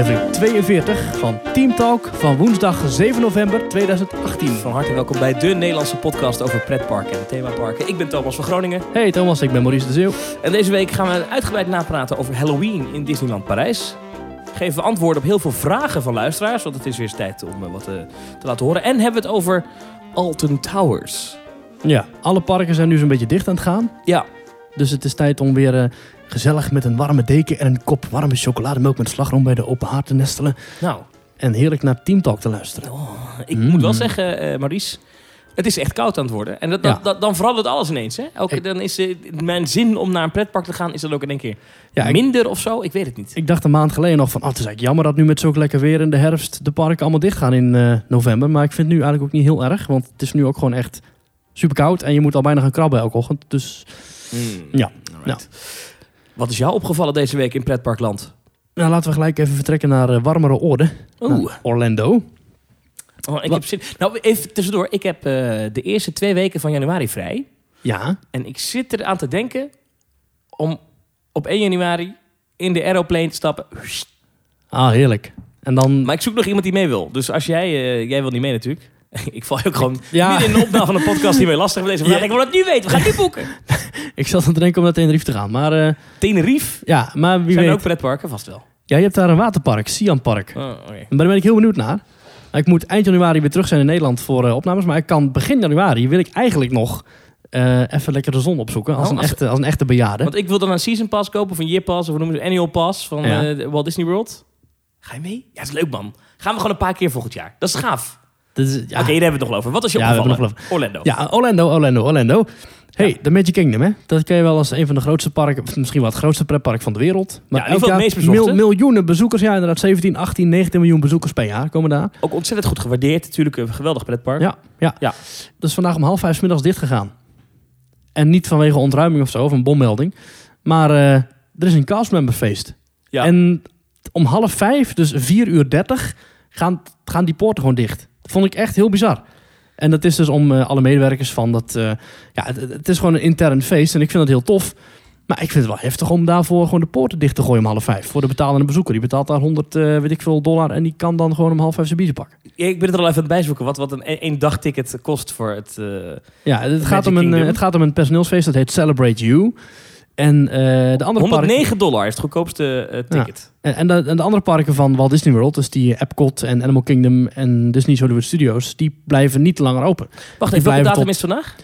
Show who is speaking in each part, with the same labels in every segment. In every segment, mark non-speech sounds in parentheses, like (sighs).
Speaker 1: aflevering 42 van Team Talk van woensdag 7 november 2018.
Speaker 2: Van harte welkom bij de Nederlandse podcast over pretparken en themaparken. Ik ben Thomas van Groningen.
Speaker 1: Hey Thomas, ik ben Maurice de Zeeuw.
Speaker 2: En deze week gaan we uitgebreid napraten over Halloween in Disneyland Parijs. Geven we antwoorden op heel veel vragen van luisteraars, want het is weer eens tijd om eh, wat te, te laten horen. En hebben we het over Alton Towers.
Speaker 1: Ja, alle parken zijn nu zo'n beetje dicht aan het gaan.
Speaker 2: Ja,
Speaker 1: Dus het is tijd om weer eh, gezellig met een warme deken en een kop warme chocolademelk met slagroom bij de open haard te nestelen.
Speaker 2: nou,
Speaker 1: En heerlijk naar Team Talk te luisteren.
Speaker 2: ik
Speaker 1: Mm.
Speaker 2: moet wel zeggen, eh Maurice, het is echt koud aan het worden. En dat, dat,
Speaker 1: Ja.
Speaker 2: dat- dan verandert alles ineens. Hè? Ook,
Speaker 1: Ik-
Speaker 2: dan is eh, mijn zin om naar een pretpark te gaan, is dat ook in één keer
Speaker 1: Ja, ik,
Speaker 2: minder of zo. Ik weet het niet.
Speaker 1: ik dacht een maand geleden nog van, oh, het is eigenlijk jammer dat nu met zulk lekker weer in de herfst de parken allemaal dicht gaan in eh, november. Maar ik vind het nu eigenlijk ook niet heel erg, want het is nu ook gewoon echt super koud en je moet al bijna gaan krabben elke ochtend. Dus Ja,
Speaker 2: Alright. Wat is jou opgevallen deze week in pretparkland?
Speaker 1: nou, laten we gelijk even vertrekken naar eh, warmere oorden.
Speaker 2: Oeh.
Speaker 1: Orlando.
Speaker 2: Oh, ik
Speaker 1: Wat?
Speaker 2: heb zin. Nou, even tussendoor. Ik heb eh, de eerste twee weken van januari vrij.
Speaker 1: Ja,
Speaker 2: En ik zit eraan te denken om op 1 januari in de aeroplane te stappen.
Speaker 1: ah, heerlijk. En dan,
Speaker 2: Maar ik zoek nog iemand die mee wil. Dus als jij... eh, jij wil niet mee natuurlijk. (laughs) ik val je ook gewoon
Speaker 1: ja,
Speaker 2: midden in de opname van een podcast hiermee lastig met deze vraag.
Speaker 1: Ja.
Speaker 2: Ik wil het nu weten. We gaan het nu boeken. (laughs)
Speaker 1: ik zat aan het denken om naar Tenerife te gaan. Maar uh,
Speaker 2: Tenerife.
Speaker 1: ja, maar wie
Speaker 2: Zijn er
Speaker 1: weet.
Speaker 2: ook pretparken? Vast wel.
Speaker 1: Ja, je hebt daar een waterpark, Sian Park.
Speaker 2: Oh.
Speaker 1: En daar ben ik heel benieuwd naar. Ik moet eind januari weer terug zijn in Nederland voor eh, opnames. Maar ik kan begin januari, wil ik eigenlijk nog eh, even lekker de zon opzoeken. Als,
Speaker 2: Oh,
Speaker 1: een,
Speaker 2: als-
Speaker 1: echte, als een echte bejaarde.
Speaker 2: Want ik wil dan een season pass kopen of een year pass of hoe noemen ze annual pass van
Speaker 1: Ja.
Speaker 2: Walt Disney World. Ga je mee? Ja, is leuk man. Gaan we gewoon een paar keer volgend jaar. Dat is gaaf.
Speaker 1: Dat is- ja,
Speaker 2: Oké, daar hebben we het nog over. Wat is je
Speaker 1: Ja?
Speaker 2: Orlando.
Speaker 1: ja, Orlando, Orlando, Orlando. Hey,
Speaker 2: Ja.
Speaker 1: de Magic Kingdom, hè? Dat ken je wel als een van de grootste parken, misschien wel het grootste pretpark van de wereld. Maar
Speaker 2: Ja,
Speaker 1: elk jaar
Speaker 2: het meest
Speaker 1: miljoenen bezoekers, ja inderdaad, 17, 18, 19 miljoen bezoekers per jaar komen daar.
Speaker 2: Ook ontzettend goed gewaardeerd. Natuurlijk een geweldig pretpark.
Speaker 1: Ja, ja.
Speaker 2: Ja.
Speaker 1: Dat is vandaag om half vijf middags dicht gegaan. En niet vanwege ontruiming of zo, of een bommelding. Maar eh, er is een castmemberfeest.
Speaker 2: Ja.
Speaker 1: En om half vijf, dus 4 uur 30, gaan, gaan die poorten gewoon dicht. Dat vond ik echt heel bizar. En dat is dus om eh, alle medewerkers van dat... eh, ja, het, het is gewoon een intern feest en ik vind het heel tof. Maar ik vind het wel heftig om daarvoor gewoon de poorten dicht te gooien om half vijf. Voor de betalende bezoeker. Die betaalt daar 100, eh, weet ik veel, dollar. En die kan dan gewoon om half vijf zijn biezen pakken.
Speaker 2: Ja, Ik ben het er al even aan het bijzoeken. Wat, wat een één dagticket kost voor het...
Speaker 1: Ja, het gaat, om een, het gaat om een personeelsfeest. Dat heet Celebrate You. En eh, de andere parken...
Speaker 2: 109 dollar is het goedkoopste eh, ticket.
Speaker 1: En, en, de, en de andere parken van Walt Disney World, dus die Epcot en Animal Kingdom en Disney Hollywood Studios, die blijven niet langer open.
Speaker 2: Wacht even, welke datum
Speaker 1: tot-
Speaker 2: is vandaag?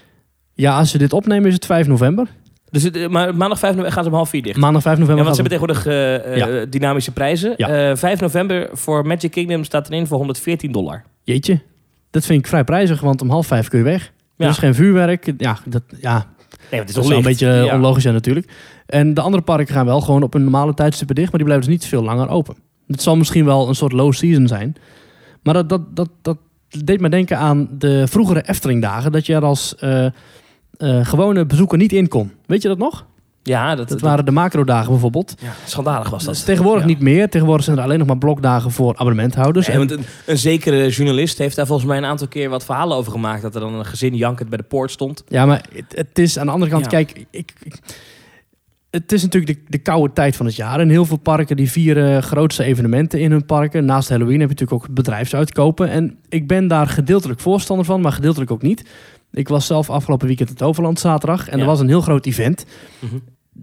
Speaker 1: Ja, als ze dit opnemen is het 5 november.
Speaker 2: Dus het, eh, maar maandag 5 november gaan ze om half vier dicht.
Speaker 1: Maandag 5
Speaker 2: Ja,
Speaker 1: november.
Speaker 2: want ze hebben tegenwoordig eh, dynamische prijzen.
Speaker 1: Ja.
Speaker 2: Eh, 5 november voor Magic Kingdom staat erin voor 114 dollar.
Speaker 1: Jeetje, dat vind ik vrij prijzig, want om half vijf kun je weg.
Speaker 2: Ja.
Speaker 1: Er is geen vuurwerk. Ja, dat, ja,
Speaker 2: Nee, het is
Speaker 1: dat
Speaker 2: toch
Speaker 1: is wel een beetje eh,
Speaker 2: Ja.
Speaker 1: onlogisch ja, natuurlijk. En de andere parken gaan wel gewoon op een normale tijdstippen dicht, maar die blijven dus niet veel langer open. Het zal misschien wel een soort low season zijn. Maar dat, dat, dat, dat deed me denken aan de vroegere Eftelingdagen, dat je er als eh, eh, gewone bezoeker niet in kon. Weet je dat nog?
Speaker 2: Ja, dat,
Speaker 1: Dat waren de macrodagen bijvoorbeeld.
Speaker 2: ja, schandalig was dat.
Speaker 1: Tegenwoordig
Speaker 2: Ja.
Speaker 1: niet meer. Tegenwoordig zijn er alleen nog maar blokdagen voor abonnementhouders. En-
Speaker 2: want een, een zekere journalist heeft daar volgens mij een aantal keer wat verhalen over gemaakt. Dat er dan een gezin jankend bij de poort stond.
Speaker 1: Ja, maar het, het is aan de andere kant, kijk, ik, ik- het is natuurlijk de, de koude tijd van het jaar. En heel veel parken die vieren grootste evenementen in hun parken. Naast Halloween heb je natuurlijk ook bedrijfsuitkopen. En ik ben daar gedeeltelijk voorstander van, maar gedeeltelijk ook niet. Ik was zelf afgelopen weekend in het Overland zaterdag. En
Speaker 2: Ja.
Speaker 1: er was een heel groot event.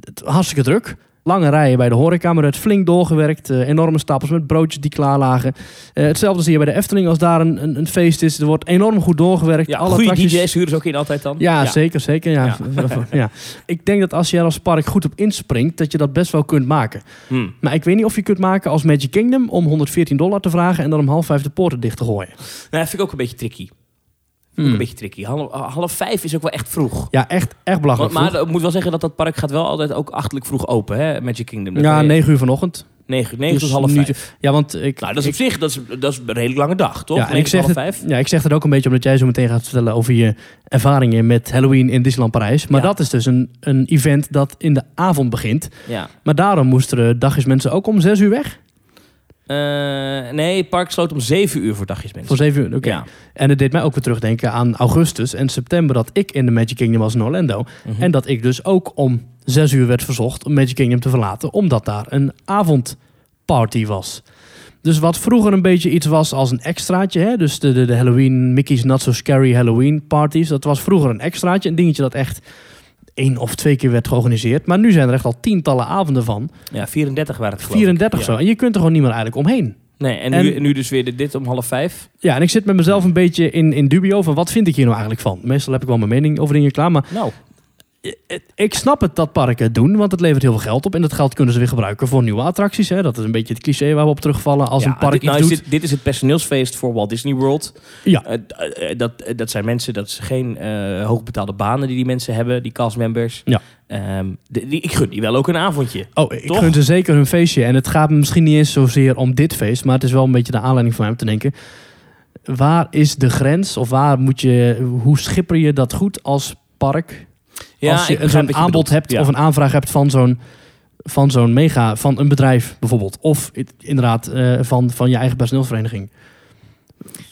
Speaker 1: Het, hartstikke druk. Lange rijen bij de horeca, maar werd flink doorgewerkt. Eh, enorme stapels met broodjes die klaar lagen. Eh, hetzelfde zie je bij de Efteling als daar een, een, een feest is. Er wordt enorm goed doorgewerkt.
Speaker 2: Ja,
Speaker 1: Alle
Speaker 2: goede DJ's huren ze ook in altijd dan.
Speaker 1: ja, zeker, zeker. Ja. (laughs) Ja. Ik denk dat als je er als park goed op inspringt, dat je dat best wel kunt maken.
Speaker 2: Hm.
Speaker 1: Maar ik weet niet of je kunt maken als Magic Kingdom om 114 dollar te vragen en dan om half vijf de poorten dicht te gooien.
Speaker 2: Nou, dat vind ik ook een beetje tricky. Ik
Speaker 1: Hmm.
Speaker 2: Een beetje tricky. Half, half vijf is ook wel echt vroeg.
Speaker 1: Ja, echt, echt belachelijk.
Speaker 2: Maar, ik moet wel zeggen dat dat park gaat wel altijd ook achterlijk vroeg open, hè? Magic Kingdom. Dat
Speaker 1: ja, 9 uur vanochtend.
Speaker 2: 9, 9
Speaker 1: Dus
Speaker 2: tot half vijf.
Speaker 1: Ja, want ik.
Speaker 2: Nou, dat is
Speaker 1: ik,
Speaker 2: op zich dat is, dat is een redelijk lange dag, toch?
Speaker 1: ja, en
Speaker 2: 9
Speaker 1: ik zeg,
Speaker 2: half
Speaker 1: het, ja, ik zeg het ook een beetje omdat jij zo meteen gaat vertellen over je ervaringen met Halloween in Disneyland Parijs. Maar
Speaker 2: Ja.
Speaker 1: dat is dus een, een event dat in de avond begint.
Speaker 2: Ja.
Speaker 1: Maar daarom moesten de dagjes mensen ook om 6 uur weg.
Speaker 2: Eh, nee, het park sloot om 7 uur voor dagjes mensen.
Speaker 1: Voor 7 uur, oké.
Speaker 2: Ja.
Speaker 1: En het deed mij ook weer terugdenken aan augustus en september dat ik in de Magic Kingdom was in Orlando.
Speaker 2: Mhm.
Speaker 1: En dat ik dus ook om 6 uur werd verzocht om Magic Kingdom te verlaten, omdat daar een avondparty was. Dus wat vroeger een beetje iets was als een extraatje, hè? dus de, de, de Halloween, Mickey's Not So Scary Halloween parties, dat was vroeger een extraatje, een dingetje dat echt één of twee keer werd georganiseerd. Maar nu zijn er echt al tientallen avonden van,
Speaker 2: Ja, 34 waren het geloof ik.
Speaker 1: 34
Speaker 2: Ja.
Speaker 1: zo. En je kunt er gewoon niet meer eigenlijk omheen.
Speaker 2: Nee, en nu,
Speaker 1: En-
Speaker 2: nu dus weer dit om half vijf.
Speaker 1: Ja, en ik zit met mezelf een beetje in, in dubio van wat vind ik hier nou eigenlijk van. Meestal heb ik wel mijn mening over dingen klaar, maar
Speaker 2: Nou,
Speaker 1: ik snap het dat parken het doen, want het levert heel veel geld op. En dat geld kunnen ze weer gebruiken voor nieuwe attracties. Hè? Dat is een beetje het cliché waar we op terugvallen als
Speaker 2: ja,
Speaker 1: een park
Speaker 2: dit, nou
Speaker 1: iets
Speaker 2: is
Speaker 1: doet.
Speaker 2: dit, dit is het personeelsfeest voor Walt Disney World.
Speaker 1: Ja.
Speaker 2: Eh, d- eh, dat, eh, dat zijn mensen, dat is geen eh, hoogbetaalde banen die die mensen hebben, die castmembers.
Speaker 1: Ja.
Speaker 2: Ehm, de- die, ik gun die wel ook een avondje.
Speaker 1: Oh, ik
Speaker 2: Toch?
Speaker 1: gun ze zeker hun feestje. En het gaat me misschien niet eens zozeer om dit feest, maar het is wel een beetje de aanleiding voor hem te denken. Waar is de grens? Of waar moet je, hoe schipper je dat goed als park? Als je zo'n
Speaker 2: je
Speaker 1: aanbod hebt
Speaker 2: Ja.
Speaker 1: of een aanvraag hebt van zo'n van zo'n mega, van een bedrijf bijvoorbeeld. Of inderdaad eh, van, van je eigen personeelsvereniging.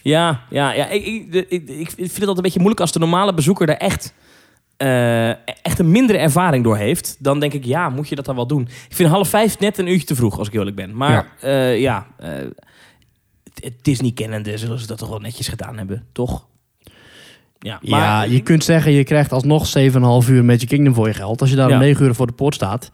Speaker 2: Ja, ja, ja ik, ik, ik, ik vind het altijd een beetje moeilijk als de normale bezoeker daar echt, eh, echt een mindere ervaring door heeft. Dan denk ik, ja, moet je dat dan wel doen? Ik vind half vijf net een uurtje te vroeg, als ik eerlijk ben. Maar ja, ja eh, het Disney kennende zullen ze dat toch wel netjes gedaan hebben, toch? Ja,
Speaker 1: ja, je kunt zeggen je krijgt alsnog 7,5 uur Magic Kingdom voor je geld. Als je daar
Speaker 2: Ja.
Speaker 1: om 9 uur voor de poort staat,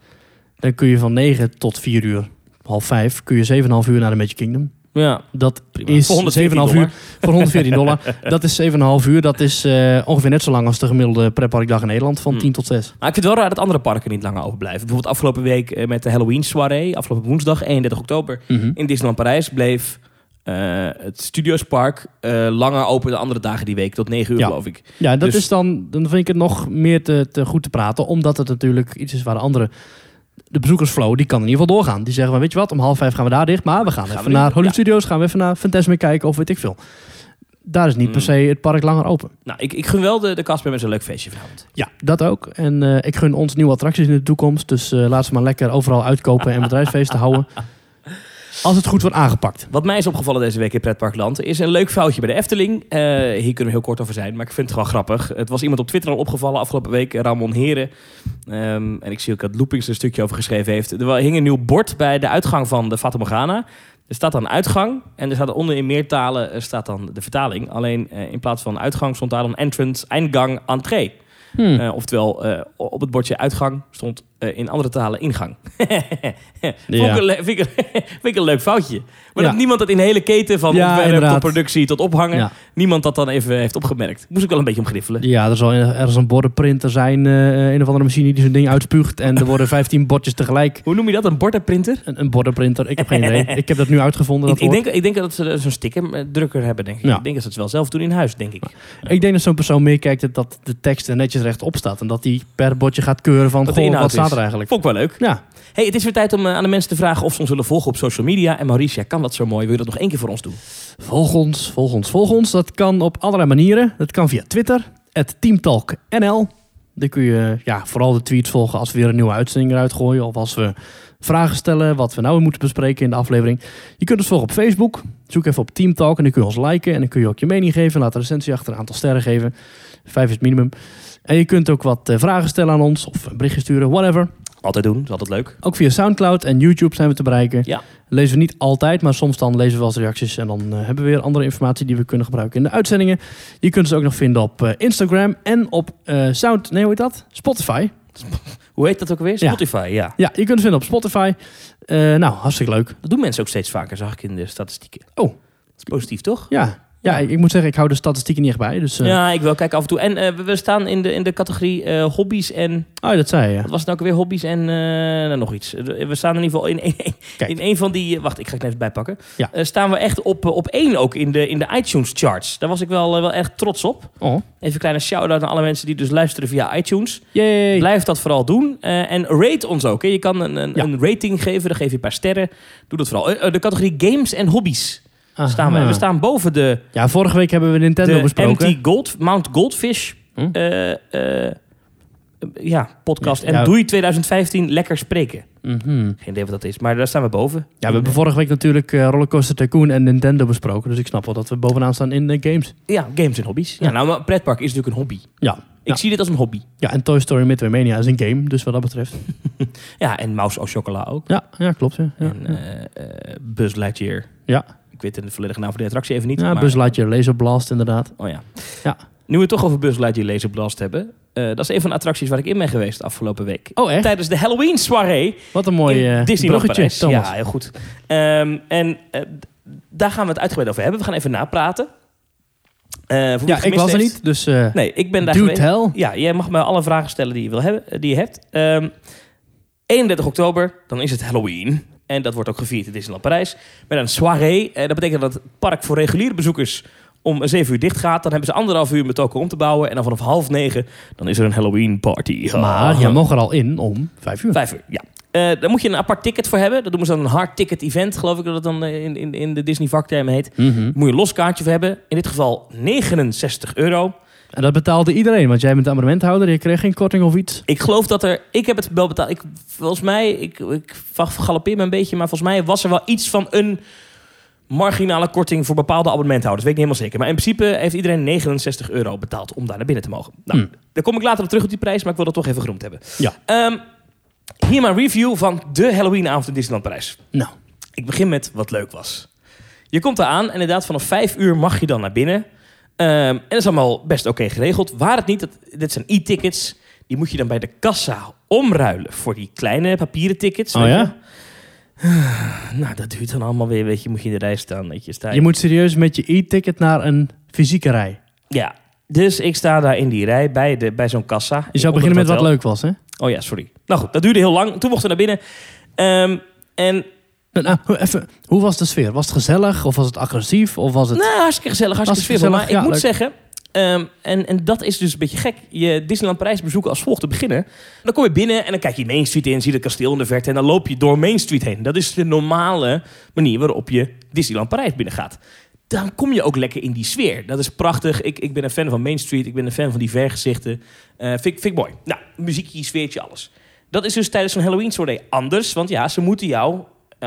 Speaker 1: dan kun je van 9 tot 4 uur, half 5, kun je 7,5 uur naar de Magic Kingdom.
Speaker 2: ja,
Speaker 1: Dat
Speaker 2: prima.
Speaker 1: is
Speaker 2: Voor 114
Speaker 1: 7,5 uur voor 114 (laughs) dollar. Dat is 7,5 uur. Dat is eh, ongeveer net zo lang als de gemiddelde pretparkdag in Nederland van
Speaker 2: Hmm.
Speaker 1: 10 tot 6.
Speaker 2: Maar ik vind het wel raar dat andere parken niet langer open blijven. Bijvoorbeeld afgelopen week eh, met de Halloween soirée, afgelopen woensdag, 31 oktober,
Speaker 1: Mhm.
Speaker 2: in Disneyland Parijs bleef eh, het Studiospark eh langer open dan andere dagen die week, tot 9 uur
Speaker 1: Ja.
Speaker 2: geloof ik.
Speaker 1: Ja, dat
Speaker 2: Dus-
Speaker 1: is dan, dan vind ik het nog meer te, te goed te praten. Omdat het natuurlijk iets is waar de andere... De bezoekersflow, die kan in ieder geval doorgaan. Die zeggen van, weet je wat, om half vijf gaan we daar dicht. Maar we gaan,
Speaker 2: Gaan
Speaker 1: even
Speaker 2: we
Speaker 1: naar Hollywood
Speaker 2: ja.
Speaker 1: Studios. Gaan we even naar Fantasmic kijken of weet ik veel. Daar is niet per
Speaker 2: Mm.
Speaker 1: se het park langer open.
Speaker 2: Nou, ik, ik gun wel de, de castmembers een leuk feestje vanavond.
Speaker 1: Ja, dat ook. En eh, ik gun ons nieuwe attracties in de toekomst. Dus eh laat ze maar lekker overal uitkopen en bedrijfsfeesten houden. (laughs) Als het goed wordt aangepakt.
Speaker 2: Wat mij is opgevallen deze week in Pretparkland is een leuk foutje bij de Efteling. Eh, hier kunnen we heel kort over zijn, maar ik vind het gewoon grappig. Het was iemand op Twitter al opgevallen afgelopen week, Ramon Heren. Ehm, en ik zie ook dat Loopings er een stukje over geschreven heeft. Er hing een nieuw bord bij de uitgang van de Fata Morgana. Er staat dan uitgang en er staat onder in meertalen staat dan de vertaling. Alleen eh, in plaats van uitgang stond daar dan entrance, eingang, entree.
Speaker 1: Hmm.
Speaker 2: Eh, oftewel, eh, op het bordje uitgang stond eh, in andere talen ingang. (laughs) Ik
Speaker 1: Ja.
Speaker 2: vind, ik een, (laughs) vind ik een leuk foutje. Maar
Speaker 1: Ja.
Speaker 2: dat niemand dat in de hele keten van
Speaker 1: Ja,
Speaker 2: tot productie tot ophangen, niemand dat dan even heeft opgemerkt. Moest ik wel een beetje om griffelen.
Speaker 1: Ja, er zal ergens een bordenprinter zijn. eh, een of andere machine die zo'n ding uitspuugt. En er worden (laughs) 15 bordjes tegelijk.
Speaker 2: Hoe noem je dat? Een bordenprinter?
Speaker 1: Een, een bordenprinter. Ik heb geen idee. Ik heb dat nu uitgevonden. Dat
Speaker 2: Ik, ik, denk, ik denk dat ze zo'n stickerdrukker hebben, denk ik. Ik denk dat ze het wel zelf doen in huis, denk ik.
Speaker 1: Ik denk dat zo'n persoon meer kijkt dat de tekst er netjes rechtop staat. En dat die per bordje gaat keuren van,
Speaker 2: de
Speaker 1: goh, wat staat er eigenlijk?
Speaker 2: Vond ik wel leuk.
Speaker 1: Ja,
Speaker 2: Hey, het is weer tijd om eh, aan de mensen te vragen of ze ons willen volgen op social media. En Maurice, jij kan dat zo mooi. Wil je dat nog één keer voor ons doen?
Speaker 1: volg ons, volg ons, volg ons. Dat kan op allerlei manieren. Dat kan via Twitter, teamtalknl. Daar kun je ja, vooral de tweets volgen als we weer een nieuwe uitzending eruit gooien. Of als we vragen stellen, wat we nou moeten bespreken in de aflevering. Je kunt ons volgen op Facebook. Zoek even op Teamtalk en dan kun je ons liken. En dan kun je ook je mening geven. Laat een recensie achter, een aantal sterren geven. Vijf is het minimum. En je kunt ook wat eh, vragen stellen aan ons of een berichtje sturen, whatever.
Speaker 2: Altijd doen, is altijd leuk.
Speaker 1: Ook via Soundcloud en YouTube zijn we te bereiken.
Speaker 2: Ja.
Speaker 1: Lezen we niet altijd, maar soms dan lezen we wel eens reacties. En dan eh, hebben we weer andere informatie die we kunnen gebruiken in de uitzendingen. Je kunt ze ook nog vinden op eh, Instagram en op Sound... Nee, hoe heet dat? Spotify. (laughs)
Speaker 2: Hoe heet dat ook weer?
Speaker 1: Ja.
Speaker 2: Spotify, ja.
Speaker 1: Ja, je kunt het vinden op Spotify. Nou, hartstikke leuk.
Speaker 2: Dat doen mensen ook steeds vaker, zag ik in de statistieken.
Speaker 1: Oh.
Speaker 2: Dat is positief, toch?
Speaker 1: Ja, ja ik, moet zeggen, ik hou de statistieken niet echt bij. Dus, eh,
Speaker 2: Ja, ik wil kijken af en toe. En eh, we- staan in de, in de categorie eh, hobby's en...
Speaker 1: Oh, dat zei je.
Speaker 2: Wat was het nou ook weer? Hobby's en nou, nog iets. We staan in ieder geval in, in,
Speaker 1: Kijk.
Speaker 2: in een van die... Wacht, ik ga het even bijpakken.
Speaker 1: Ja.
Speaker 2: Staan we echt op, op één ook in de, in de iTunes charts. Daar was ik wel, wel echt trots op.
Speaker 1: Oh,
Speaker 2: Even een kleine shout-out aan alle mensen die dus luisteren via iTunes.
Speaker 1: yay.
Speaker 2: Blijf dat vooral doen. En rate ons ook. Hè. Je kan een, een,
Speaker 1: Ja.
Speaker 2: een rating geven. Dan geef je een paar sterren. Doe dat vooral. De categorie games en hobby's staan we. Staan boven de,
Speaker 1: Ja, vorige week hebben we Nintendo
Speaker 2: de
Speaker 1: besproken.
Speaker 2: Gold, Mount Goldfish
Speaker 1: Hm?
Speaker 2: eh, eh, ja, podcast. En
Speaker 1: Ja.
Speaker 2: Doei 2015, lekker spreken.
Speaker 1: Mhm.
Speaker 2: Geen idee wat dat is, maar daar staan we boven.
Speaker 1: Ja, we hebben vorige week natuurlijk eh, Rollercoaster Tycoon en Nintendo besproken. Dus ik snap wel dat we bovenaan staan in de games.
Speaker 2: Ja, games en hobby's. Ja,
Speaker 1: Ja.
Speaker 2: nou, maar pretpark is natuurlijk een hobby.
Speaker 1: Ja,
Speaker 2: Ik
Speaker 1: Ja.
Speaker 2: zie dit als een hobby.
Speaker 1: Ja, en Toy Story Midway Mania is een game, dus wat dat betreft. (laughs)
Speaker 2: Ja, en Mouse au Chocola ook.
Speaker 1: Ja, ja klopt. Ja.
Speaker 2: En eh, eh, Buzz Lightyear.
Speaker 1: ja.
Speaker 2: Weet de volledige naam van die attractie even niet.
Speaker 1: ja
Speaker 2: maar-
Speaker 1: Laser Blast inderdaad.
Speaker 2: Oh ja.
Speaker 1: Ja.
Speaker 2: Nu we het toch over Buzz Lightyear Laser Blast hebben. eh, dat is een van de attracties waar ik in ben geweest afgelopen week.
Speaker 1: Oh echt?
Speaker 2: Tijdens de Halloween soirée
Speaker 1: Wat een mooi
Speaker 2: in
Speaker 1: eh
Speaker 2: Disneyland
Speaker 1: bruggetje. Thomas.
Speaker 2: Ja, heel goed. Ehm, en eh, daar gaan we het uitgebreid over hebben. We gaan even napraten. Voor het
Speaker 1: Ja, ik was er
Speaker 2: heeft-
Speaker 1: niet, dus eh
Speaker 2: Nee, ik ben daar geweest.
Speaker 1: tell.
Speaker 2: Ja, jij mag me alle vragen stellen die je, wil hebben, die je hebt. Ehm 31 oktober, dan is het Halloween. En dat wordt ook gevierd in Disneyland Parijs. Met een soirée. Eh, dat betekent dat het park voor reguliere bezoekers om 7 uur dicht gaat. Dan hebben ze anderhalf uur met token om te bouwen. En dan vanaf half negen, dan is er een Halloween party.
Speaker 1: Maar jij mocht er al in om vijf uur.
Speaker 2: Vijf uur, ja. Daar moet je een apart ticket voor hebben. Dat noemen ze dan een hard ticket event, geloof ik dat het dan eh, in, in, in de Disney vaktermen heet.
Speaker 1: Mhm.
Speaker 2: Moet je een los kaartje voor hebben. In dit geval 69 euro.
Speaker 1: En dat betaalde iedereen, want jij bent abonnementhouder. Je kreeg geen korting of iets.
Speaker 2: Ik geloof dat er... Ik heb het wel betaald. Ik, volgens mij... Ik, ik galopeer me een beetje. Maar volgens mij was er wel iets van een marginale korting voor bepaalde abonnementhouders. Weet ik niet helemaal zeker. Maar in principe heeft iedereen 69 euro betaald om daar naar binnen te mogen. Nou,
Speaker 1: Hmm.
Speaker 2: daar kom ik later op terug op die prijs. Maar ik wil dat toch even genoemd hebben.
Speaker 1: Ja.
Speaker 2: Ehm, hier mijn review van de Halloweenavond in Disneyland Parijs.
Speaker 1: Nou,
Speaker 2: Ik begin met wat leuk was. Je komt eraan en inderdaad vanaf vijf uur mag je dan naar binnen. Ehm, en dat is allemaal best oké geregeld. Waar het niet, dat, dit zijn e-tickets. Die moet je dan bij de kassa omruilen voor die kleine papieren tickets.
Speaker 1: Oh ja? (sighs)
Speaker 2: Nou, dat duurt dan allemaal weer, weet je, moet je in de rij staan. Weet je, sta je-
Speaker 1: je moet serieus met je e-ticket naar een fysieke rij.
Speaker 2: Ja, dus ik sta daar in die rij bij, de, bij zo'n kassa.
Speaker 1: Je zou beginnen met wat leuk was, hè?
Speaker 2: Oh ja, sorry. Nou goed, dat duurde heel lang. Toen mochten we naar binnen. Ehm, en
Speaker 1: Nou, hoe- even, hoe was de sfeer? Was het gezellig of was het agressief? Of was het...
Speaker 2: Nou, hartstikke gezellig, hartstikke sfeervol. Maar
Speaker 1: gezellig,
Speaker 2: ik moet
Speaker 1: leuk.
Speaker 2: zeggen, ehm, en, en dat is dus een beetje gek. Je Disneyland Parijs bezoeken als volgt te beginnen. Dan kom je binnen en dan kijk je Main Street in, zie je het kasteel in de verte... en dan loop je door Main Street heen. Dat is de normale manier waarop je Disneyland Parijs binnengaat. Dan kom je ook lekker in die sfeer. Dat is prachtig. Ik, ik ben een fan van Main Street. Ik ben een fan van die vergezichten. Eh vind, ik- vind ik mooi. Nou, muziekje, sfeertje, alles. Dat is dus tijdens zo'n Halloween story anders. Want ja, ze moeten jou,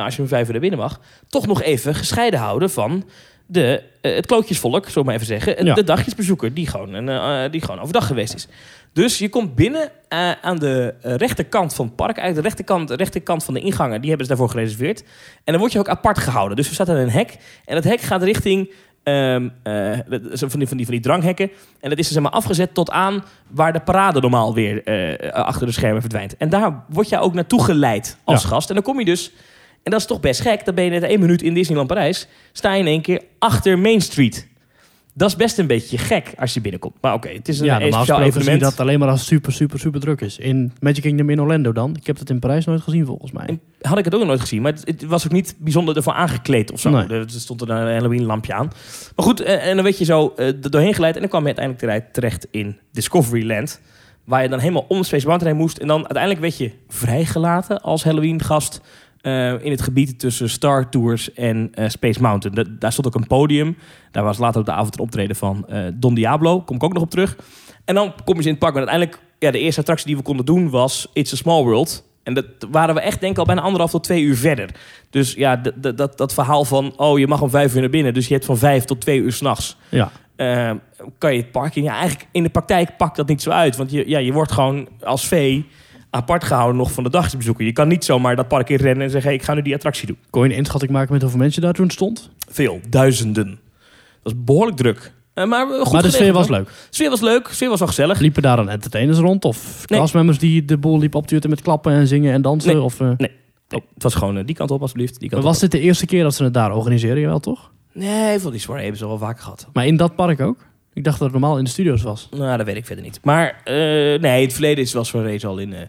Speaker 2: als je om vijf uur naar binnen mag... toch nog even gescheiden houden van de, eh, het klootjesvolk, we maar even zeggen.
Speaker 1: Ja.
Speaker 2: De dagjesbezoeker die gewoon, eh, die gewoon overdag geweest is. Dus je komt binnen eh, aan de rechterkant van het park. Eigenlijk de rechterkant, de rechterkant van de ingangen. Die hebben ze daarvoor gereserveerd. En dan word je ook apart gehouden. Dus er staat er een hek. En dat hek gaat richting... ehm, eh, van, die, van, die, van die dranghekken. En dat is er zeg maar afgezet tot aan waar de parade normaal weer achter de schermen verdwijnt. En daar word je ook naartoe geleid als
Speaker 1: Ja.
Speaker 2: gast. En dan kom je dus... En dat is toch best gek. Dan ben je net één minuut in Disneyland Parijs. Sta je in één keer achter Main Street. Dat is best een beetje gek als je binnenkomt. Maar oké, het is een,
Speaker 1: ja, normaal
Speaker 2: speciaal
Speaker 1: gesproken zie je
Speaker 2: evenement.
Speaker 1: dat alleen maar als super, super, super druk is. In Magic Kingdom in Orlando dan. Ik heb dat in Parijs nooit gezien volgens mij.
Speaker 2: En had ik het ook nog nooit gezien. Maar het, het was ook niet bijzonder ervoor aangekleed of zo.
Speaker 1: Nee.
Speaker 2: Er stond er een Halloween lampje aan. Maar goed, eh, en dan werd je zo eh, er doorheen geleid. En dan kwam je uiteindelijk terecht- terecht in Discoveryland. Waar je dan helemaal om Space Mountain heen moest. En dan uiteindelijk werd je vrijgelaten als Halloween gast. Eh, in het gebied tussen Star Tours en eh, Space Mountain. Da- daar stond ook een podium. Daar was later op de avond een optreden van eh, Don Diablo. Kom ik ook nog op terug. En dan kom je ze in het park. Maar uiteindelijk, ja, de eerste attractie die we konden doen was It's a Small World. En dat waren we echt denk ik al bijna anderhalf tot twee uur verder. Dus ja, dat, dat verhaal van, oh, je mag om vijf uur naar binnen. Dus je hebt van vijf tot twee uur s'nachts.
Speaker 1: Ja.
Speaker 2: Kan je het park in? Ja, eigenlijk in de praktijk pakt dat niet zo uit. Want je, ja, je wordt gewoon als vee apart gehouden nog van de dagsbezoeker. Je kan niet zomaar dat park in rennen en zeggen, hey, ik ga nu die attractie doen.
Speaker 1: Kon je een inschatting maken met hoeveel mensen daar toen stond?
Speaker 2: Veel, duizenden. Dat is behoorlijk druk. Eh, maar uh, goed
Speaker 1: maar de sfeer was leuk.
Speaker 2: De sfeer was leuk, de sfeer was wel gezellig.
Speaker 1: Liepen daar dan entertainers rond? Of
Speaker 2: Nee.
Speaker 1: castmembers die de boel liepen op te jutten met klappen en zingen en dansen?
Speaker 2: Nee.
Speaker 1: Of, eh,
Speaker 2: Oh, het was gewoon eh, die kant op alsjeblieft. Die kant
Speaker 1: was
Speaker 2: op.
Speaker 1: dit de eerste keer dat ze het daar organiseren? Jawel, toch?
Speaker 2: Nee, voor die soirée hebben ze al wel vaker gehad.
Speaker 1: Maar in dat park ook? Ik dacht dat het normaal in de studio's was.
Speaker 2: Nou, dat weet ik verder niet. Maar eh, nee, in het verleden is wel zo'n race al in, eh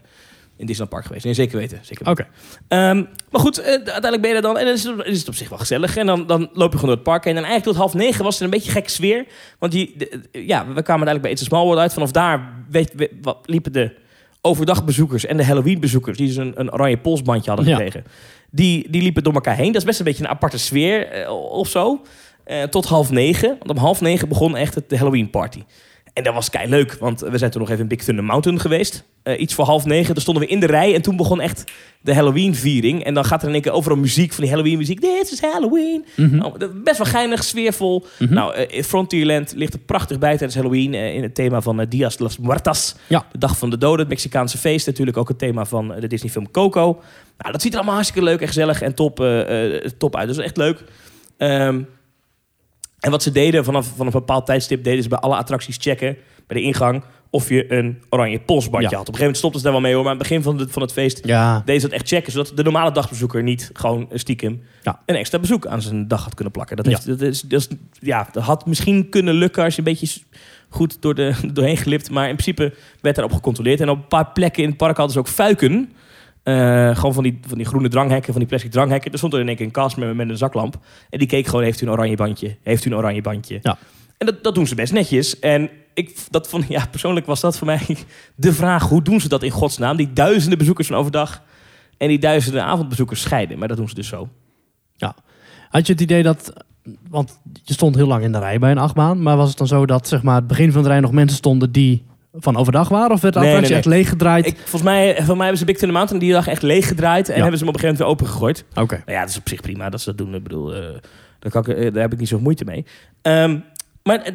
Speaker 2: in Disneyland Park geweest. Nee, zeker weten. Zeker weten.
Speaker 1: Oké.
Speaker 2: Ehm, maar goed, eh, uiteindelijk ben je er dan. En dan is het, is het op zich wel gezellig. En dan, dan loop je gewoon door het park. En eigenlijk tot half negen was het een beetje gek sfeer. Want die, de- ja, we kwamen uiteindelijk bij It's a Small World uit. Vanaf daar weet, we- wat, liepen de overdagbezoekers en de Halloween-bezoekers... die dus een, een oranje polsbandje hadden
Speaker 1: Ja.
Speaker 2: gekregen... Die, die liepen door elkaar heen. Dat is best een beetje een aparte sfeer of zo. Eh, tot half negen. Want om half negen begon echt het, de Halloween-party. En dat was kei leuk, want we zijn toen nog even in Big Thunder Mountain geweest. Eh, iets voor half negen, toen stonden we in de rij en toen begon echt de Halloween-viering. En dan gaat er in één keer overal muziek van die Halloween-muziek. Dit is Halloween.
Speaker 1: Mhm.
Speaker 2: Dat- best wel geinig, sfeervol.
Speaker 1: Mhm.
Speaker 2: Nou, eh, Frontierland ligt er prachtig bij tijdens Halloween. in het thema van Dias de las Muertas.
Speaker 1: Ja.
Speaker 2: De Dag van de Doden, het Mexicaanse feest. Natuurlijk ook het thema van de Disney-film Coco. Nou, dat ziet er allemaal hartstikke leuk en gezellig en top, top uit. Dus echt leuk. Ehm, en wat ze deden vanaf, vanaf een bepaald tijdstip, deden ze bij alle attracties checken, bij de ingang, of je een oranje polsbandje
Speaker 1: Ja.
Speaker 2: had. Op een gegeven moment stopten ze daar wel mee hoor, maar aan het begin van, de, van het feest
Speaker 1: Ja,
Speaker 2: deden ze dat echt checken, zodat de normale dagbezoeker niet gewoon stiekem
Speaker 1: Ja.
Speaker 2: een extra bezoek aan zijn dag had kunnen plakken. Dat, heeft, dat, is, dat, is, ja, dat had misschien kunnen lukken als je een beetje goed door de, (laughs) doorheen glipt, maar in principe werd daarop gecontroleerd. En op een paar plekken in het park hadden ze ook fuiken. Eh, gewoon van die, van die groene dranghekken, van die plastic dranghekken. Er stond er in één keer een kast met, met een zaklamp. En die keek gewoon, heeft u een oranje bandje? Heeft u een oranje bandje?
Speaker 1: Ja.
Speaker 2: En dat, dat doen ze best netjes. En ik, dat vond, ja, persoonlijk was dat voor mij (laughs) de vraag... hoe doen ze dat in godsnaam? Die duizenden bezoekers van overdag... en die duizenden avondbezoekers scheiden. Maar dat doen ze dus zo.
Speaker 1: Had je het idee dat, want je stond heel lang in de rij bij een achtbaan, maar was het dan zo dat zeg maar het begin van de rij nog mensen stonden die van overdag waren? Of werd
Speaker 2: Nee, nee,
Speaker 1: echt leeggedraaid?
Speaker 2: Ik, volgens, mij, volgens mij hebben ze Big Thunder Mountain die dag echt leeg gedraaid... en
Speaker 1: Ja.
Speaker 2: hebben ze hem op een gegeven moment weer opengegooid.
Speaker 1: Oké.
Speaker 2: Nou ja, dat is op zich prima dat ze dat doen. Ik bedoel, eh, daar, kan ik, eh, daar heb ik niet zoveel moeite mee. Ehm, maar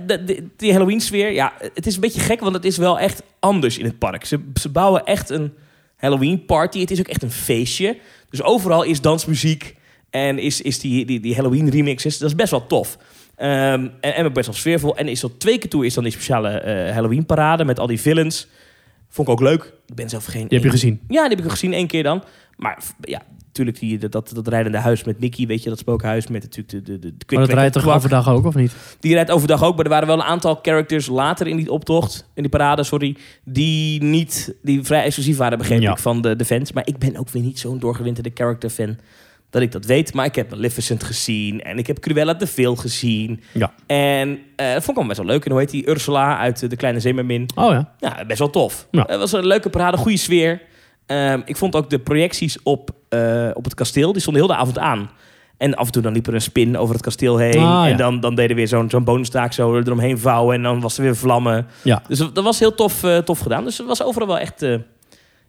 Speaker 2: die Halloween-sfeer, ja, het is een beetje gek, want het is wel echt anders in het park. Ze, ze bouwen echt een Halloween-party. Het is ook echt een feestje. Dus overal is dansmuziek en is, is die, die, die Halloween-remixes. Dat is best wel tof. Ehm, en, en ook best wel sfeervol. En is tot twee keer toe is dan die speciale eh, Halloween-parade met al die villains. Vond ik ook leuk. Ik ben zelf geen...
Speaker 1: Die heb je gezien.
Speaker 2: Ja, die heb ik gezien één keer dan. Maar ja, natuurlijk die, dat, dat, dat rijdende huis met Mickey, weet je, dat spookhuis met natuurlijk de, de, de,
Speaker 1: Maar dat rijdt toch
Speaker 2: kwak.
Speaker 1: overdag ook, of niet?
Speaker 2: Die rijdt overdag ook, maar er waren wel een aantal characters later in die optocht, in die parade, sorry, die niet, die vrij exclusief waren, begreep
Speaker 1: Ja.
Speaker 2: ik, van de, de fans. Maar ik ben ook weer niet zo'n doorgewinterde character fan dat ik dat weet. Maar ik heb Maleficent gezien en ik heb Cruella de Vil gezien.
Speaker 1: Ja.
Speaker 2: En eh, dat vond ik wel best wel leuk. En hoe heet die? Ursula uit eh, De Kleine Zeemermin.
Speaker 1: Oh ja.
Speaker 2: Ja, best wel tof.
Speaker 1: Ja.
Speaker 2: Het was een leuke parade, goede sfeer. Ehm, ik vond ook de projecties op, eh, op het kasteel, die stonden heel de avond aan. En af en toe dan liep er een spin over het kasteel heen.
Speaker 1: Ah, ja.
Speaker 2: En dan, dan deden we weer zo'n zo'n bonustaak zo eromheen vouwen. En dan was er weer vlammen.
Speaker 1: Ja.
Speaker 2: Dus dat was heel tof, eh, tof gedaan. Dus het was overal wel echt eh,